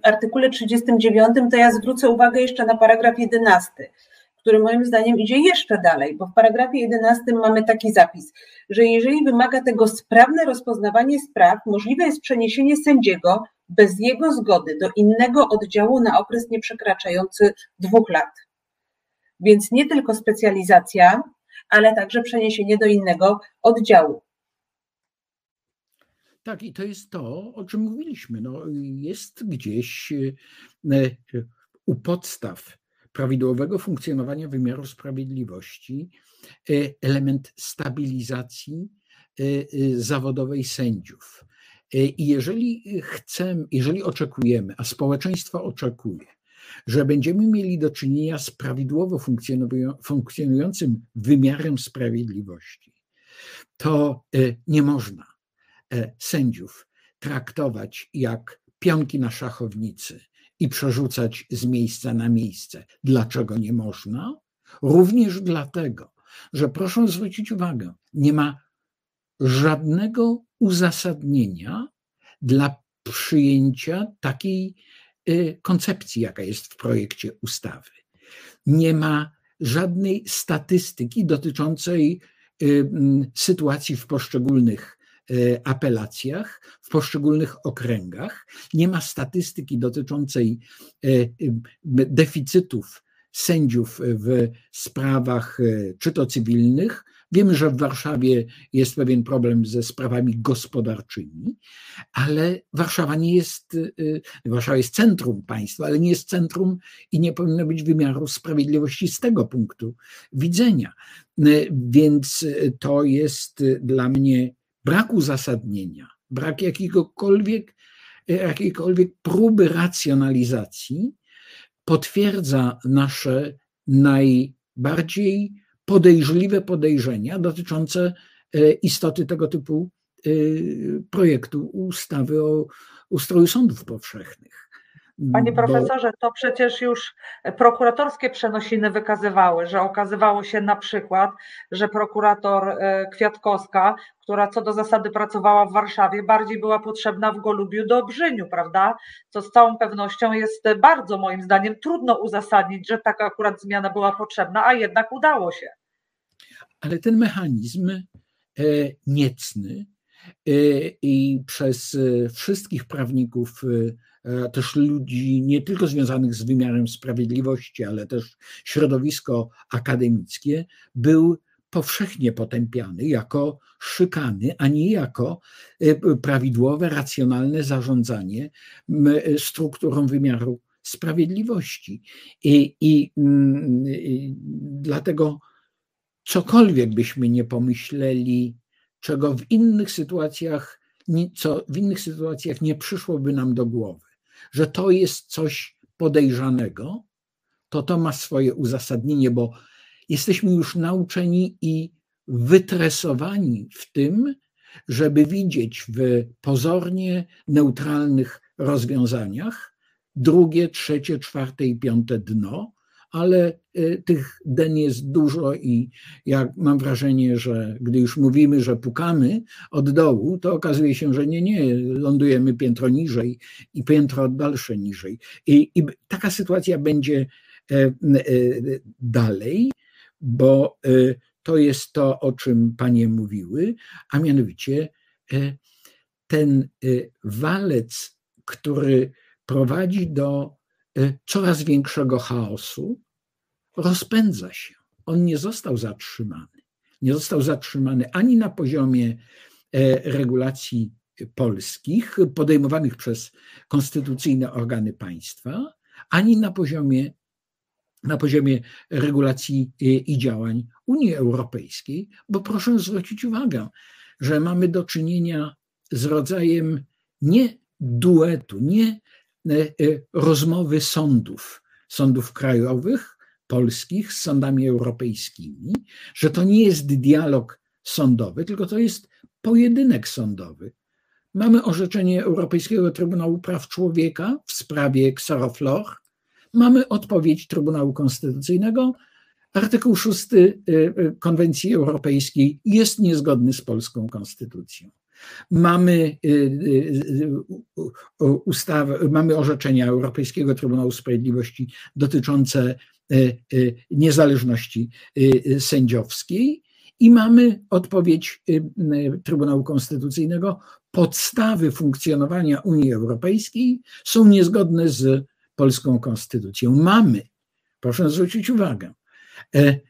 artykule 39, to ja zwrócę uwagę jeszcze na paragraf 11 który moim zdaniem idzie jeszcze dalej, bo w paragrafie 11 mamy taki zapis, że jeżeli wymaga tego sprawne rozpoznawanie spraw, możliwe jest przeniesienie sędziego bez jego zgody do innego oddziału na okres nieprzekraczający dwóch lat. Więc nie tylko specjalizacja, ale także przeniesienie do innego oddziału. Tak, i to jest to, o czym mówiliśmy. No, jest gdzieś e, u podstaw prawidłowego funkcjonowania wymiaru sprawiedliwości e, element stabilizacji e, zawodowej sędziów. I jeżeli chcemy, jeżeli oczekujemy, a społeczeństwo oczekuje, że będziemy mieli do czynienia z prawidłowo funkcjonującym wymiarem sprawiedliwości, to e, nie można e, sędziów traktować jak pionki na szachownicy i przerzucać z miejsca na miejsce. Dlaczego nie można? Również dlatego, że proszę zwrócić uwagę, nie ma żadnego uzasadnienia dla przyjęcia takiej koncepcji, jaka jest w projekcie ustawy. Nie ma żadnej statystyki dotyczącej y, sytuacji w poszczególnych y, apelacjach, w poszczególnych okręgach. Nie ma statystyki dotyczącej deficytów sędziów w sprawach czy to cywilnych, Wiemy, że w Warszawie jest pewien problem ze sprawami gospodarczymi, ale Warszawa nie jest, y, Warszawa jest centrum państwa, ale nie jest centrum i nie powinno być wymiaru sprawiedliwości z tego punktu widzenia. Y, więc to jest dla mnie brak uzasadnienia, brak jakiegokolwiek, jakiejkolwiek próby racjonalizacji potwierdza nasze najbardziej podejrzliwe podejrzenia dotyczące e, istoty tego typu e, projektu ustawy o ustroju sądów powszechnych. Panie profesorze, to przecież już prokuratorskie przenosiny wykazywały, że okazywało się na przykład, że prokurator e, Kwiatkowska, która co do zasady pracowała w Warszawie, bardziej była potrzebna w Golubiu do Brzyniu, prawda? Co z całą pewnością jest bardzo moim zdaniem trudno uzasadnić, że taka akurat zmiana była potrzebna, a jednak udało się. Ale ten mechanizm e, niecny e, i przez wszystkich prawników E, też ludzi nie tylko związanych z wymiarem sprawiedliwości, ale też środowisko akademickie, był powszechnie potępiany jako szykany, a nie jako e, prawidłowe, racjonalne zarządzanie strukturą wymiaru sprawiedliwości. I, i, i dlatego cokolwiek byśmy nie pomyśleli, czego w innych sytuacjach, co w innych sytuacjach nie przyszłoby nam do głowy, że to jest coś podejrzanego, to to ma swoje uzasadnienie, bo jesteśmy już nauczeni i wytresowani w tym, żeby widzieć w pozornie neutralnych rozwiązaniach drugie, trzecie, czwarte i piąte dno, ale y, tych den jest dużo i ja mam wrażenie, że gdy już mówimy, że pukamy od dołu, to okazuje się, że nie, nie, lądujemy piętro niżej i piętro dalsze niżej. I, i taka sytuacja będzie e, e, dalej, bo e, to jest to, o czym panie mówiły, a mianowicie ten walec, który prowadzi do coraz większego chaosu, rozpędza się. On nie został zatrzymany. Nie został zatrzymany ani na poziomie e, regulacji polskich podejmowanych przez konstytucyjne organy państwa, ani na poziomie na poziomie regulacji i działań Unii Europejskiej, bo proszę zwrócić uwagę, że mamy do czynienia z rodzajem nie duetu, nie rozmowy sądów, sądów krajowych, polskich z sądami europejskimi, że to nie jest dialog sądowy, tylko to jest pojedynek sądowy. Mamy orzeczenie Europejskiego Trybunału Praw Człowieka w sprawie Xaroflor, mamy odpowiedź Trybunału Konstytucyjnego. Artykuł 6 y, y, Konwencji Europejskiej jest niezgodny z polską konstytucją. Mamy y, ustawę, mamy orzeczenia Europejskiego Trybunału Sprawiedliwości dotyczące niezależności sędziowskiej i mamy odpowiedź Trybunału Konstytucyjnego. Podstawy funkcjonowania Unii Europejskiej są niezgodne z polską konstytucją. Mamy, proszę zwrócić uwagę, e, e,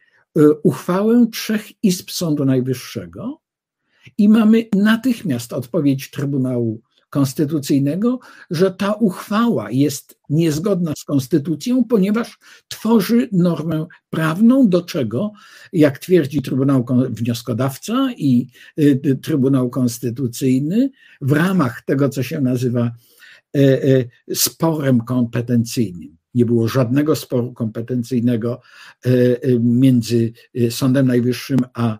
uchwałę trzech izb Sądu Najwyższego i mamy natychmiast odpowiedź Trybunału Konstytucyjnego, że ta uchwała jest niezgodna z konstytucją, ponieważ tworzy normę prawną, do czego, jak twierdzi Trybunał Wnioskodawca i y, Trybunał Konstytucyjny, w ramach tego, co się nazywa E, e, sporem kompetencyjnym. Nie było żadnego sporu kompetencyjnego e, między Sądem Najwyższym a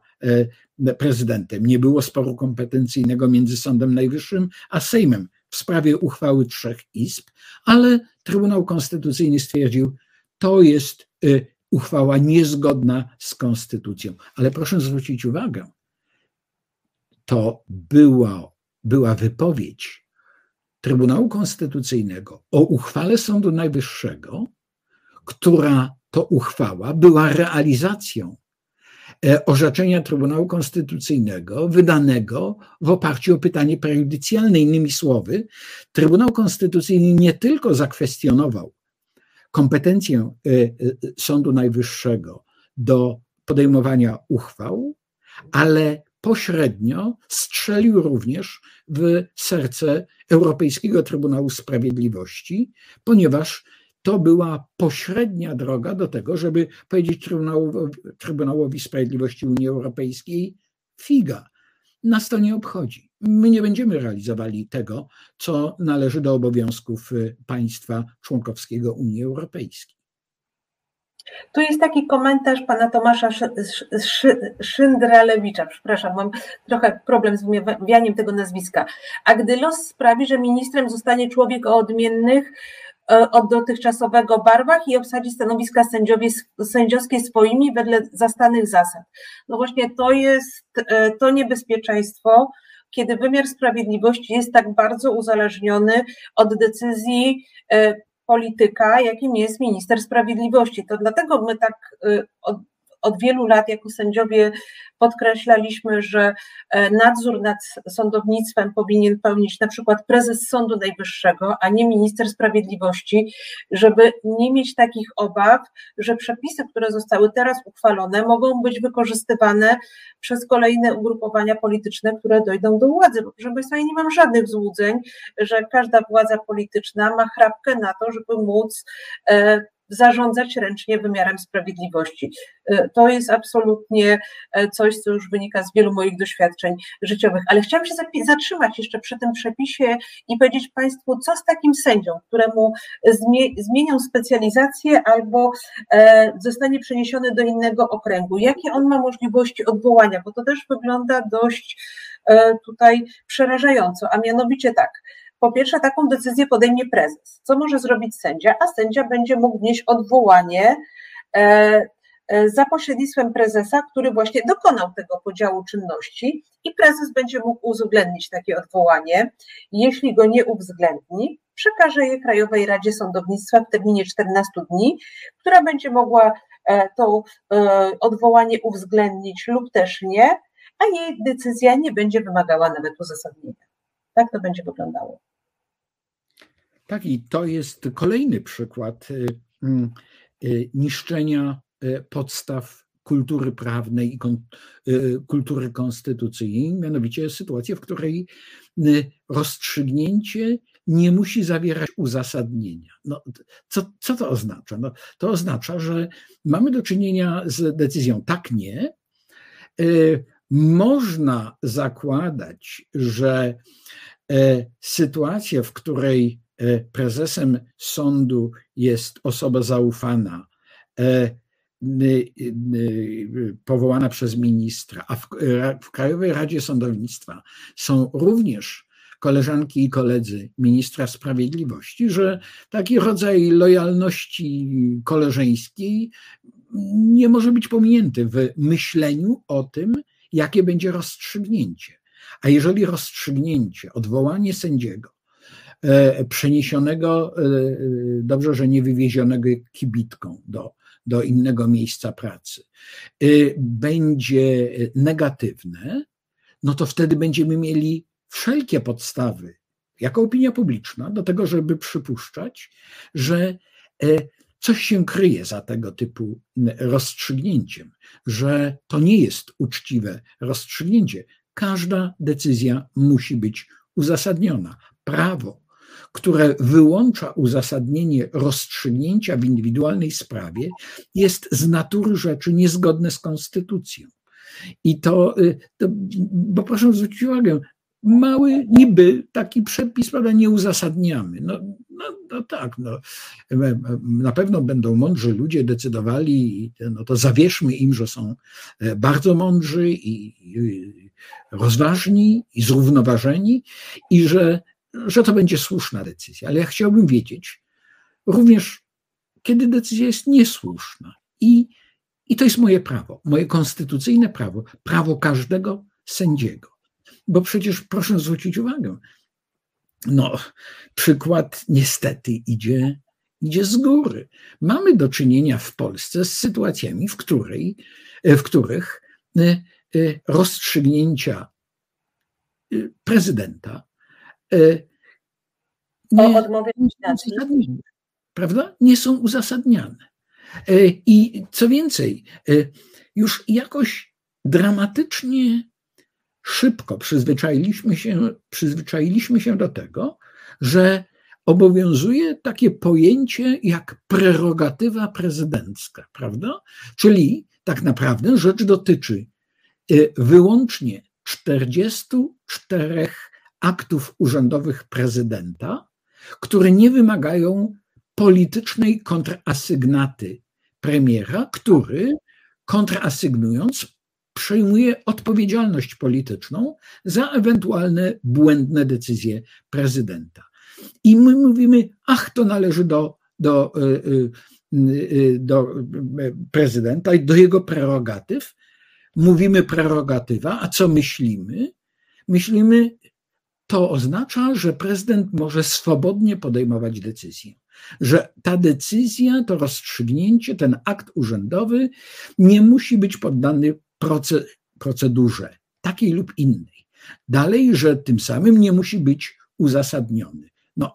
prezydentem. Nie było sporu kompetencyjnego między Sądem Najwyższym a Sejmem w sprawie uchwały trzech izb, ale Trybunał Konstytucyjny stwierdził, to jest uchwała niezgodna z konstytucją. Ale proszę zwrócić uwagę, to była, była wypowiedź Trybunału Konstytucyjnego o uchwale Sądu Najwyższego, która to uchwała była realizacją orzeczenia Trybunału Konstytucyjnego wydanego w oparciu o pytanie prejudycjalne. Innymi słowy, Trybunał Konstytucyjny nie tylko zakwestionował kompetencję e, e, Sądu Najwyższego do podejmowania uchwał, ale pośrednio strzelił również w serce Europejskiego Trybunału Sprawiedliwości, ponieważ to była pośrednia droga do tego, żeby powiedzieć Trybunałowi, Trybunałowi Sprawiedliwości Unii Europejskiej: figa, nas to nie obchodzi. My nie będziemy realizowali tego, co należy do obowiązków państwa członkowskiego Unii Europejskiej. Tu jest taki komentarz pana Tomasza Szyndralewicza, przepraszam, mam trochę problem z wymawianiem tego nazwiska. A gdy los sprawi, że ministrem zostanie człowiek o odmiennych od dotychczasowego barwach i obsadzi stanowiska sędziowskie swoimi wedle zastanych zasad. No właśnie to jest e, to niebezpieczeństwo, kiedy wymiar sprawiedliwości jest tak bardzo uzależniony od decyzji e, polityka, jakim jest minister sprawiedliwości. To dlatego my tak od, wielu lat jako sędziowie podkreślaliśmy, że e, nadzór nad sądownictwem powinien pełnić na przykład prezes Sądu Najwyższego, a nie minister sprawiedliwości, żeby nie mieć takich obaw, że przepisy, które zostały teraz uchwalone, mogą być wykorzystywane przez kolejne ugrupowania polityczne, które dojdą do władzy. Bo proszę Państwa, ja nie mam żadnych złudzeń, że każda władza polityczna ma chrapkę na to, żeby móc e, zarządzać ręcznie wymiarem sprawiedliwości. E, to jest absolutnie e, coś, co już wynika z wielu moich doświadczeń życiowych. Ale chciałam się zatrzymać jeszcze przy tym przepisie i powiedzieć Państwu, co z takim sędzią, któremu zmienią specjalizację albo e, zostanie przeniesiony do innego okręgu. Jakie on ma możliwości odwołania, bo to też wygląda dość tutaj przerażająco, a mianowicie tak. Po pierwsze, taką decyzję podejmie prezes. Co może zrobić sędzia? A sędzia będzie mógł wnieść odwołanie e, e, za pośrednictwem prezesa, który właśnie dokonał tego podziału czynności i prezes będzie mógł uwzględnić takie odwołanie. Jeśli go nie uwzględni, przekaże je Krajowej Radzie Sądownictwa w terminie 14 dni, która będzie mogła e, to odwołanie uwzględnić lub też nie, a jej decyzja nie będzie wymagała nawet uzasadnienia. Tak to będzie wyglądało. Tak, i to jest kolejny przykład y, mm, y, niszczenia y, podstaw kultury prawnej i kultury konstytucyjnej, mianowicie sytuacja, w której rozstrzygnięcie nie musi zawierać uzasadnienia. No, co, co to oznacza? No, to oznacza, że mamy do czynienia z decyzją tak, nie. Można zakładać, że e, sytuacja, w której prezesem sądu jest osoba zaufana, e, powołana przez ministra, a w, w Krajowej Radzie Sądownictwa są również koleżanki i koledzy ministra sprawiedliwości, że taki rodzaj lojalności koleżeńskiej nie może być pominięty w myśleniu o tym, jakie będzie rozstrzygnięcie. A jeżeli rozstrzygnięcie, odwołanie sędziego, e, przeniesionego, e, dobrze, że nie wywiezionego kibitką do, do innego miejsca pracy, e, będzie negatywne, no to wtedy będziemy mieli wszelkie podstawy, jako opinia publiczna, do tego, żeby przypuszczać, że coś się kryje za tego typu rozstrzygnięciem, że to nie jest uczciwe rozstrzygnięcie. Każda decyzja musi być uzasadniona. Prawo, które wyłącza uzasadnienie rozstrzygnięcia w indywidualnej sprawie, jest z natury rzeczy niezgodne z konstytucją. I to, y, to bo proszę zwrócić uwagę, mały niby taki przepis, prawda, nie uzasadniamy. No, no, no, tak, no. na pewno będą mądrzy ludzie decydowali, no to zawierzmy im, że są e, bardzo mądrzy i rozważni i zrównoważeni i że, że to będzie słuszna decyzja. Ale ja chciałbym wiedzieć również, kiedy decyzja jest niesłuszna i, i to jest moje prawo, moje konstytucyjne prawo, prawo każdego sędziego. Bo przecież proszę zwrócić uwagę, no, przykład niestety idzie, idzie z góry. Mamy do czynienia w Polsce z sytuacjami, w, której, w których e, e, rozstrzygnięcia e, prezydenta nie, prawda? nie są uzasadniane. I co więcej, już jakoś dramatycznie szybko przyzwyczailiśmy się, przyzwyczailiśmy się do tego, że obowiązuje takie pojęcie jak prerogatywa prezydencka, prawda? Czyli tak naprawdę rzecz dotyczy y, wyłącznie 44 aktów urzędowych prezydenta, które nie wymagają politycznej kontrasygnaty premiera, który kontrasygnując przejmuje odpowiedzialność polityczną za ewentualne błędne decyzje prezydenta. I my mówimy, ach, to należy do, do, y, y, y, do prezydenta i do jego prerogatyw. Mówimy prerogatywa, a co myślimy? Myślimy, to oznacza, że prezydent może swobodnie podejmować decyzje. Że ta decyzja, to rozstrzygnięcie, ten akt urzędowy nie musi być poddany procedurze takiej lub innej. Dalej, że tym samym nie musi być uzasadniony. No,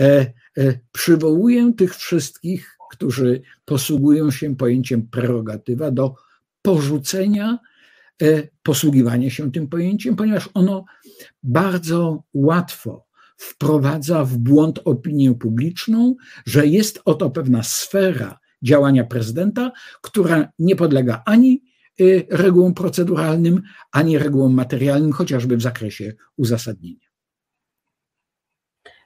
e, e, przywołuję tych wszystkich, którzy posługują się pojęciem prerogatywa do porzucenia e, posługiwania się tym pojęciem, ponieważ ono bardzo łatwo wprowadza w błąd opinię publiczną, że jest oto pewna sfera działania prezydenta, która nie podlega ani Y, regułom proceduralnym, ani regułom materialnym, chociażby w zakresie uzasadnienia.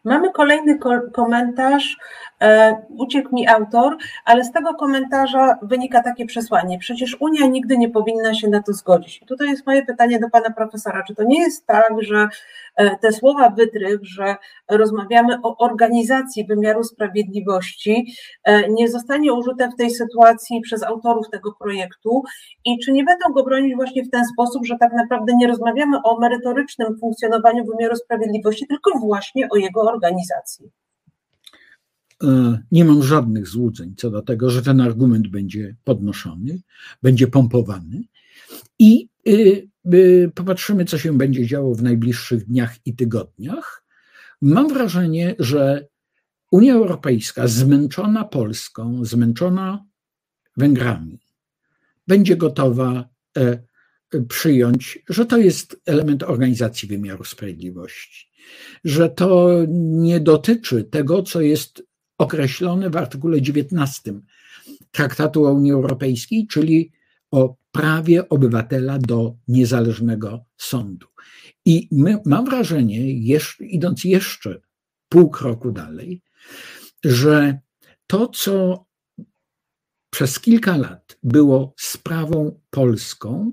Mamy kolejny komentarz, e, uciekł mi autor, ale z tego komentarza wynika takie przesłanie. Przecież Unia nigdy nie powinna się na to zgodzić. I tutaj jest moje pytanie do pana profesora. Czy to nie jest tak, że e, te słowa wytrych, że rozmawiamy o organizacji wymiaru sprawiedliwości, e, nie zostanie użyte w tej sytuacji przez autorów tego projektu i czy nie będą go bronić właśnie w ten sposób, że tak naprawdę nie rozmawiamy o merytorycznym funkcjonowaniu wymiaru sprawiedliwości, tylko właśnie o jego organizacji. E, nie mam żadnych złudzeń co do tego, że ten argument będzie podnoszony, będzie pompowany i y, y, popatrzymy, co się będzie działo w najbliższych dniach i tygodniach. Mam wrażenie, że Unia Europejska, zmęczona Polską, zmęczona Węgrami, będzie gotowa e, przyjąć, że to jest element organizacji wymiaru sprawiedliwości, że to nie dotyczy tego, co jest określone w artykule 19 Traktatu o Unii Europejskiej, czyli o prawie obywatela do niezależnego sądu. I my, mam wrażenie, jeszcze, idąc jeszcze pół kroku dalej, że to, co przez kilka lat było sprawą polską,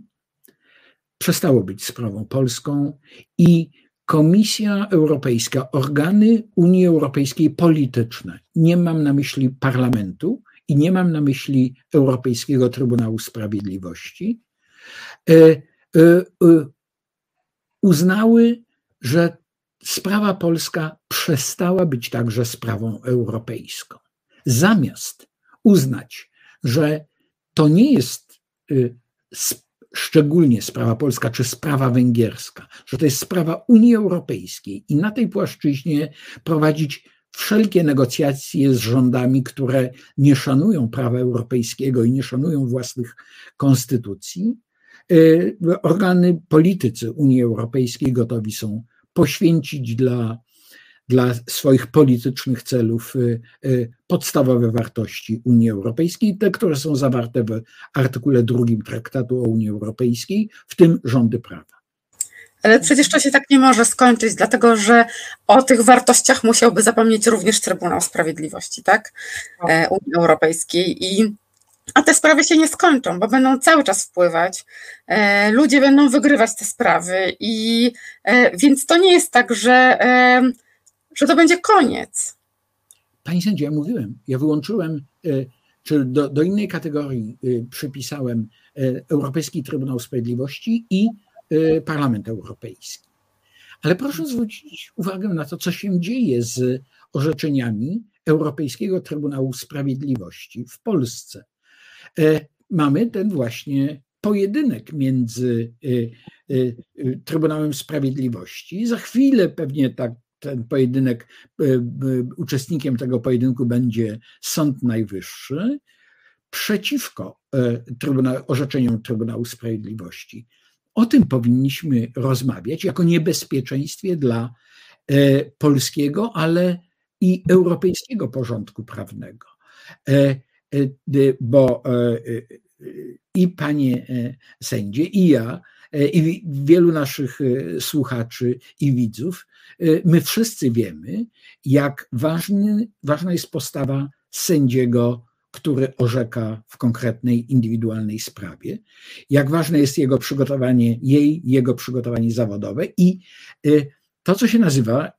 przestało być sprawą polską i Komisja Europejska, organy Unii Europejskiej polityczne, nie mam na myśli parlamentu i nie mam na myśli Europejskiego Trybunału Sprawiedliwości, e, e, e, uznały, że sprawa polska przestała być także sprawą europejską. Zamiast uznać, że to nie jest szczególnie sprawa polska czy sprawa węgierska, że to jest sprawa Unii Europejskiej i na tej płaszczyźnie prowadzić wszelkie negocjacje z rządami, które nie szanują prawa europejskiego i nie szanują własnych konstytucji. Y, organy politycy Unii Europejskiej gotowi są poświęcić dla dla swoich politycznych celów y, y, podstawowe wartości Unii Europejskiej, te, które są zawarte w artykule drugim Traktatu o Unii Europejskiej, w tym rządy prawa. Ale przecież to się tak nie może skończyć, dlatego że o tych wartościach musiałby zapomnieć również Trybunał Sprawiedliwości, tak? E, Unii Europejskiej. I, a te sprawy się nie skończą, bo będą cały czas wpływać. E, ludzie będą wygrywać te sprawy. I e, więc to nie jest tak, że że to będzie koniec. Pani sędzia, ja mówiłem, ja wyłączyłem, e, czy do, do innej kategorii e, przypisałem e, Europejski Trybunał Sprawiedliwości i Parlament Europejski. Ale proszę zwrócić uwagę na to, co się dzieje z orzeczeniami Europejskiego Trybunału Sprawiedliwości w Polsce. Mamy ten właśnie pojedynek między Trybunałem Sprawiedliwości. Za chwilę pewnie tak ten pojedynek, e, uczestnikiem tego pojedynku będzie Sąd Najwyższy przeciwko e, Trybunał, orzeczeniom Trybunału Sprawiedliwości. O tym powinniśmy rozmawiać jako niebezpieczeństwie dla e, polskiego, ale i europejskiego porządku prawnego. Bo i panie sędzie, i ja E, i wielu naszych e, słuchaczy i widzów, e, my wszyscy wiemy, jak ważny, ważna jest postawa sędziego, który orzeka w konkretnej, indywidualnej sprawie, jak ważne jest jego przygotowanie, jej, jego przygotowanie zawodowe i to, co się nazywa,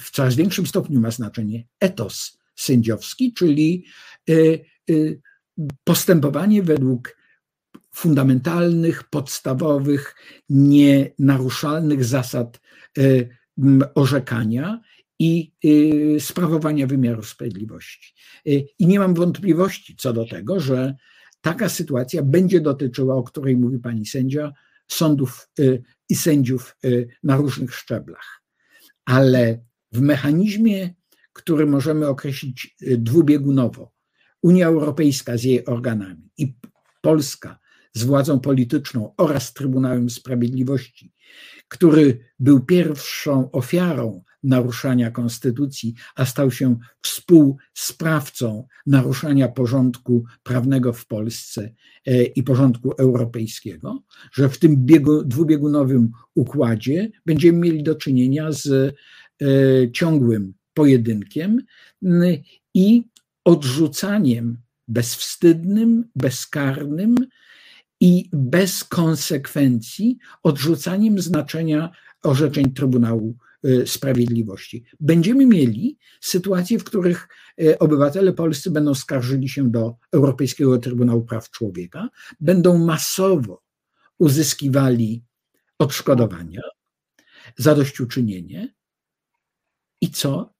w coraz większym stopniu ma znaczenie etos sędziowski, czyli postępowanie według fundamentalnych, podstawowych, nienaruszalnych zasad e, orzekania i e, sprawowania wymiaru sprawiedliwości. E, I nie mam wątpliwości co do tego, że taka sytuacja będzie dotyczyła, o której mówi pani sędzia, sądów i sędziów na różnych szczeblach. Ale w mechanizmie, który możemy określić dwubiegunowo, Unia Europejska z jej organami i Polska z władzą polityczną oraz Trybunałem Sprawiedliwości, który był pierwszą ofiarą naruszania konstytucji, a stał się współsprawcą naruszania porządku prawnego w Polsce e, i porządku europejskiego, że w tym biegu, dwubiegunowym układzie będziemy mieli do czynienia z e, ciągłym pojedynkiem i odrzucaniem bezwstydnym, bezkarnym i bez konsekwencji odrzucaniem znaczenia orzeczeń Trybunału y, Sprawiedliwości. Będziemy mieli sytuacje, w których y, obywatele polscy będą skarżyli się do Europejskiego Trybunału Praw Człowieka, będą masowo uzyskiwali odszkodowania, zadośćuczynienie i co?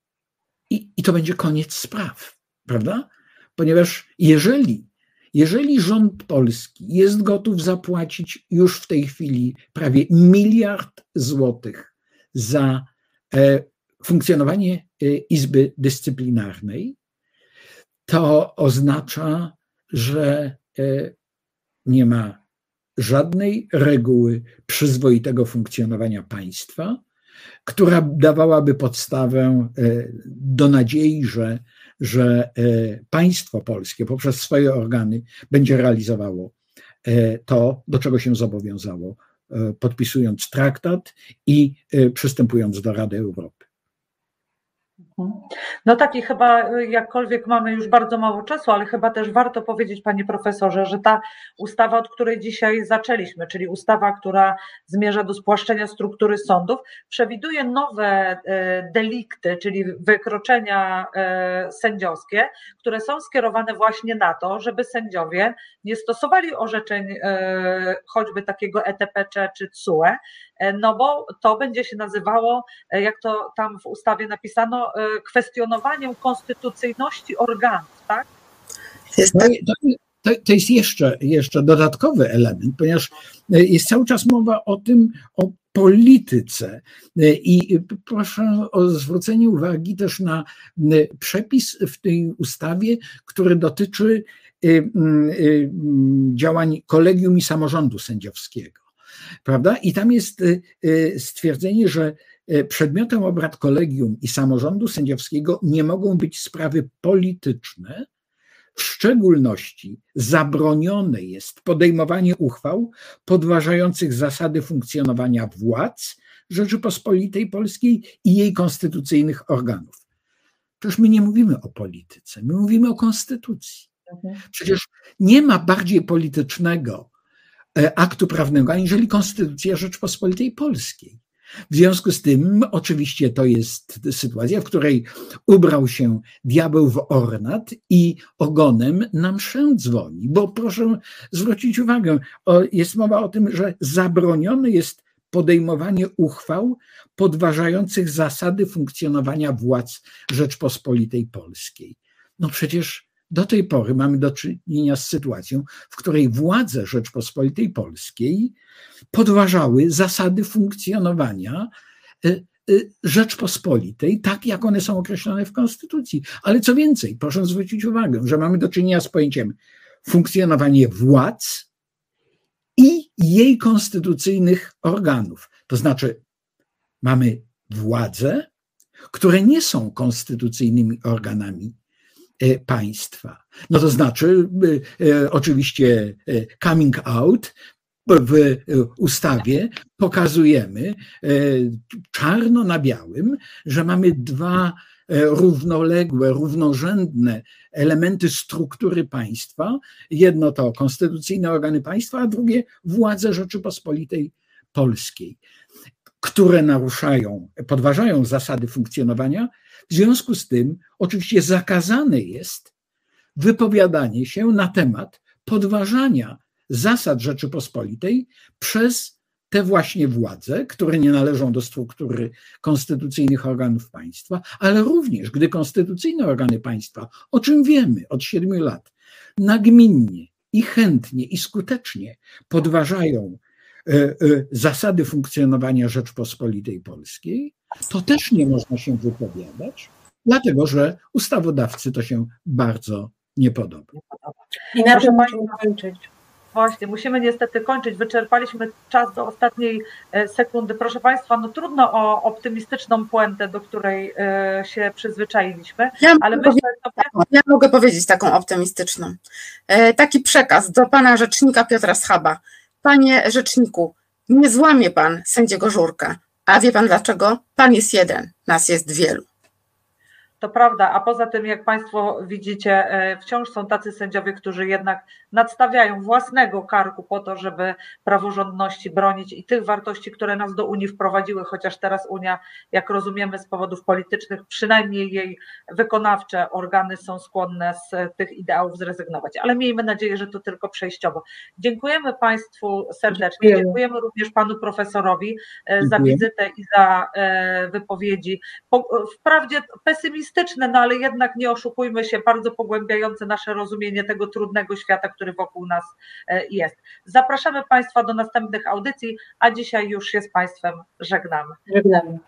I, I to będzie koniec spraw, prawda? Ponieważ jeżeli jeżeli rząd polski jest gotów zapłacić już w tej chwili prawie miliard złotych za e, funkcjonowanie e, Izby Dyscyplinarnej, to oznacza, że e, nie ma żadnej reguły przyzwoitego funkcjonowania państwa, która dawałaby podstawę do nadziei, że, że e, państwo polskie poprzez swoje organy będzie realizowało e, to, do czego się zobowiązało, podpisując traktat i przystępując do Rady Europy. No tak i chyba y, jakkolwiek mamy już bardzo mało czasu, ale chyba też warto powiedzieć, panie profesorze, że ta ustawa, od której dzisiaj zaczęliśmy, czyli ustawa, która zmierza do spłaszczenia struktury sądów, przewiduje nowe y, delikty, czyli wykroczenia y, sędziowskie, które są skierowane właśnie na to, żeby sędziowie nie stosowali orzeczeń choćby takiego ETPC czy CUE, no bo to będzie się nazywało, jak to tam w ustawie napisano, kwestionowaniem konstytucyjności organów, tak? No to, to, jest jeszcze, jeszcze dodatkowy element, ponieważ e, jest cały czas mowa o tym, o polityce. E, I proszę o zwrócenie uwagi też na przepis w tej ustawie, który dotyczy e, działań kolegium i samorządu sędziowskiego. Prawda? I tam jest stwierdzenie, że E, przedmiotem obrad kolegium i samorządu sędziowskiego nie mogą być sprawy polityczne, w szczególności zabronione jest podejmowanie uchwał podważających zasady funkcjonowania władz Rzeczypospolitej Polskiej i jej konstytucyjnych organów. Przecież my nie mówimy o polityce, my mówimy o konstytucji. Mhm. Przecież nie ma bardziej politycznego aktu prawnego aniżeli Konstytucja Rzeczypospolitej Polskiej. W związku z tym, oczywiście, to jest sytuacja, w której ubrał się diabeł w ornat i ogonem na mszę dzwoni. Bo proszę zwrócić uwagę, jest mowa o tym, że zabronione jest podejmowanie uchwał podważających zasady funkcjonowania władz Rzeczpospolitej Polskiej. No przecież do tej pory mamy do czynienia z sytuacją, w której władze Rzeczpospolitej Polskiej podważały zasady funkcjonowania e, e, Rzeczpospolitej, tak jak one są określone w Konstytucji. Ale co więcej, proszę zwrócić uwagę, że mamy do czynienia z pojęciem funkcjonowanie władz i jej konstytucyjnych organów. To znaczy, mamy władze, które nie są konstytucyjnymi organami państwa. No to znaczy, e, e, oczywiście, coming out w ustawie pokazujemy czarno na białym, że mamy dwa równoległe, równorzędne elementy struktury państwa. Jedno to konstytucyjne organy państwa, a drugie władze Rzeczypospolitej Polskiej, które naruszają, podważają zasady funkcjonowania. W związku z tym, oczywiście, zakazane jest wypowiadanie się na temat podważania zasad Rzeczypospolitej przez te właśnie władze, które nie należą do struktury konstytucyjnych organów państwa, ale również, gdy konstytucyjne organy państwa, o czym wiemy od siedmiu lat, nagminnie i chętnie i skutecznie podważają zasady funkcjonowania Rzeczpospolitej Polskiej, to też nie można się wypowiadać, dlatego że ustawodawcy to się bardzo nie podoba. I na tym musimy kończyć. Właśnie, musimy niestety kończyć. Wyczerpaliśmy czas do ostatniej e, sekundy. Proszę Państwa, no trudno o optymistyczną puentę, do której e, się przyzwyczailiśmy, ja ale myślę, sobie... Ja mogę powiedzieć taką optymistyczną. E, taki przekaz do Pana Rzecznika Piotra Schaba. Panie Rzeczniku, nie złamie Pan sędziego Żurka. A wie pan dlaczego? Pan jest jeden, nas jest wielu. To prawda, a poza tym, jak Państwo widzicie, e, wciąż są tacy sędziowie, którzy jednak nadstawiają własnego karku po to, żeby praworządności bronić i tych wartości, które nas do Unii wprowadziły, chociaż teraz Unia, jak rozumiemy, z powodów politycznych, przynajmniej jej wykonawcze organy są skłonne z tych ideałów zrezygnować. Ale miejmy nadzieję, że to tylko przejściowo. Dziękujemy Państwu serdecznie. Dziękujemy, Dziękujemy również Panu Profesorowi e, Dziękuję. za wizytę i za e, wypowiedzi. Wprawdzie pesymistyczne, no ale jednak nie oszukujmy się, bardzo pogłębiające nasze rozumienie tego trudnego świata, który wokół nas e, jest. Zapraszamy Państwa do następnych audycji, a dzisiaj już się z Państwem żegnamy. Żegnamy.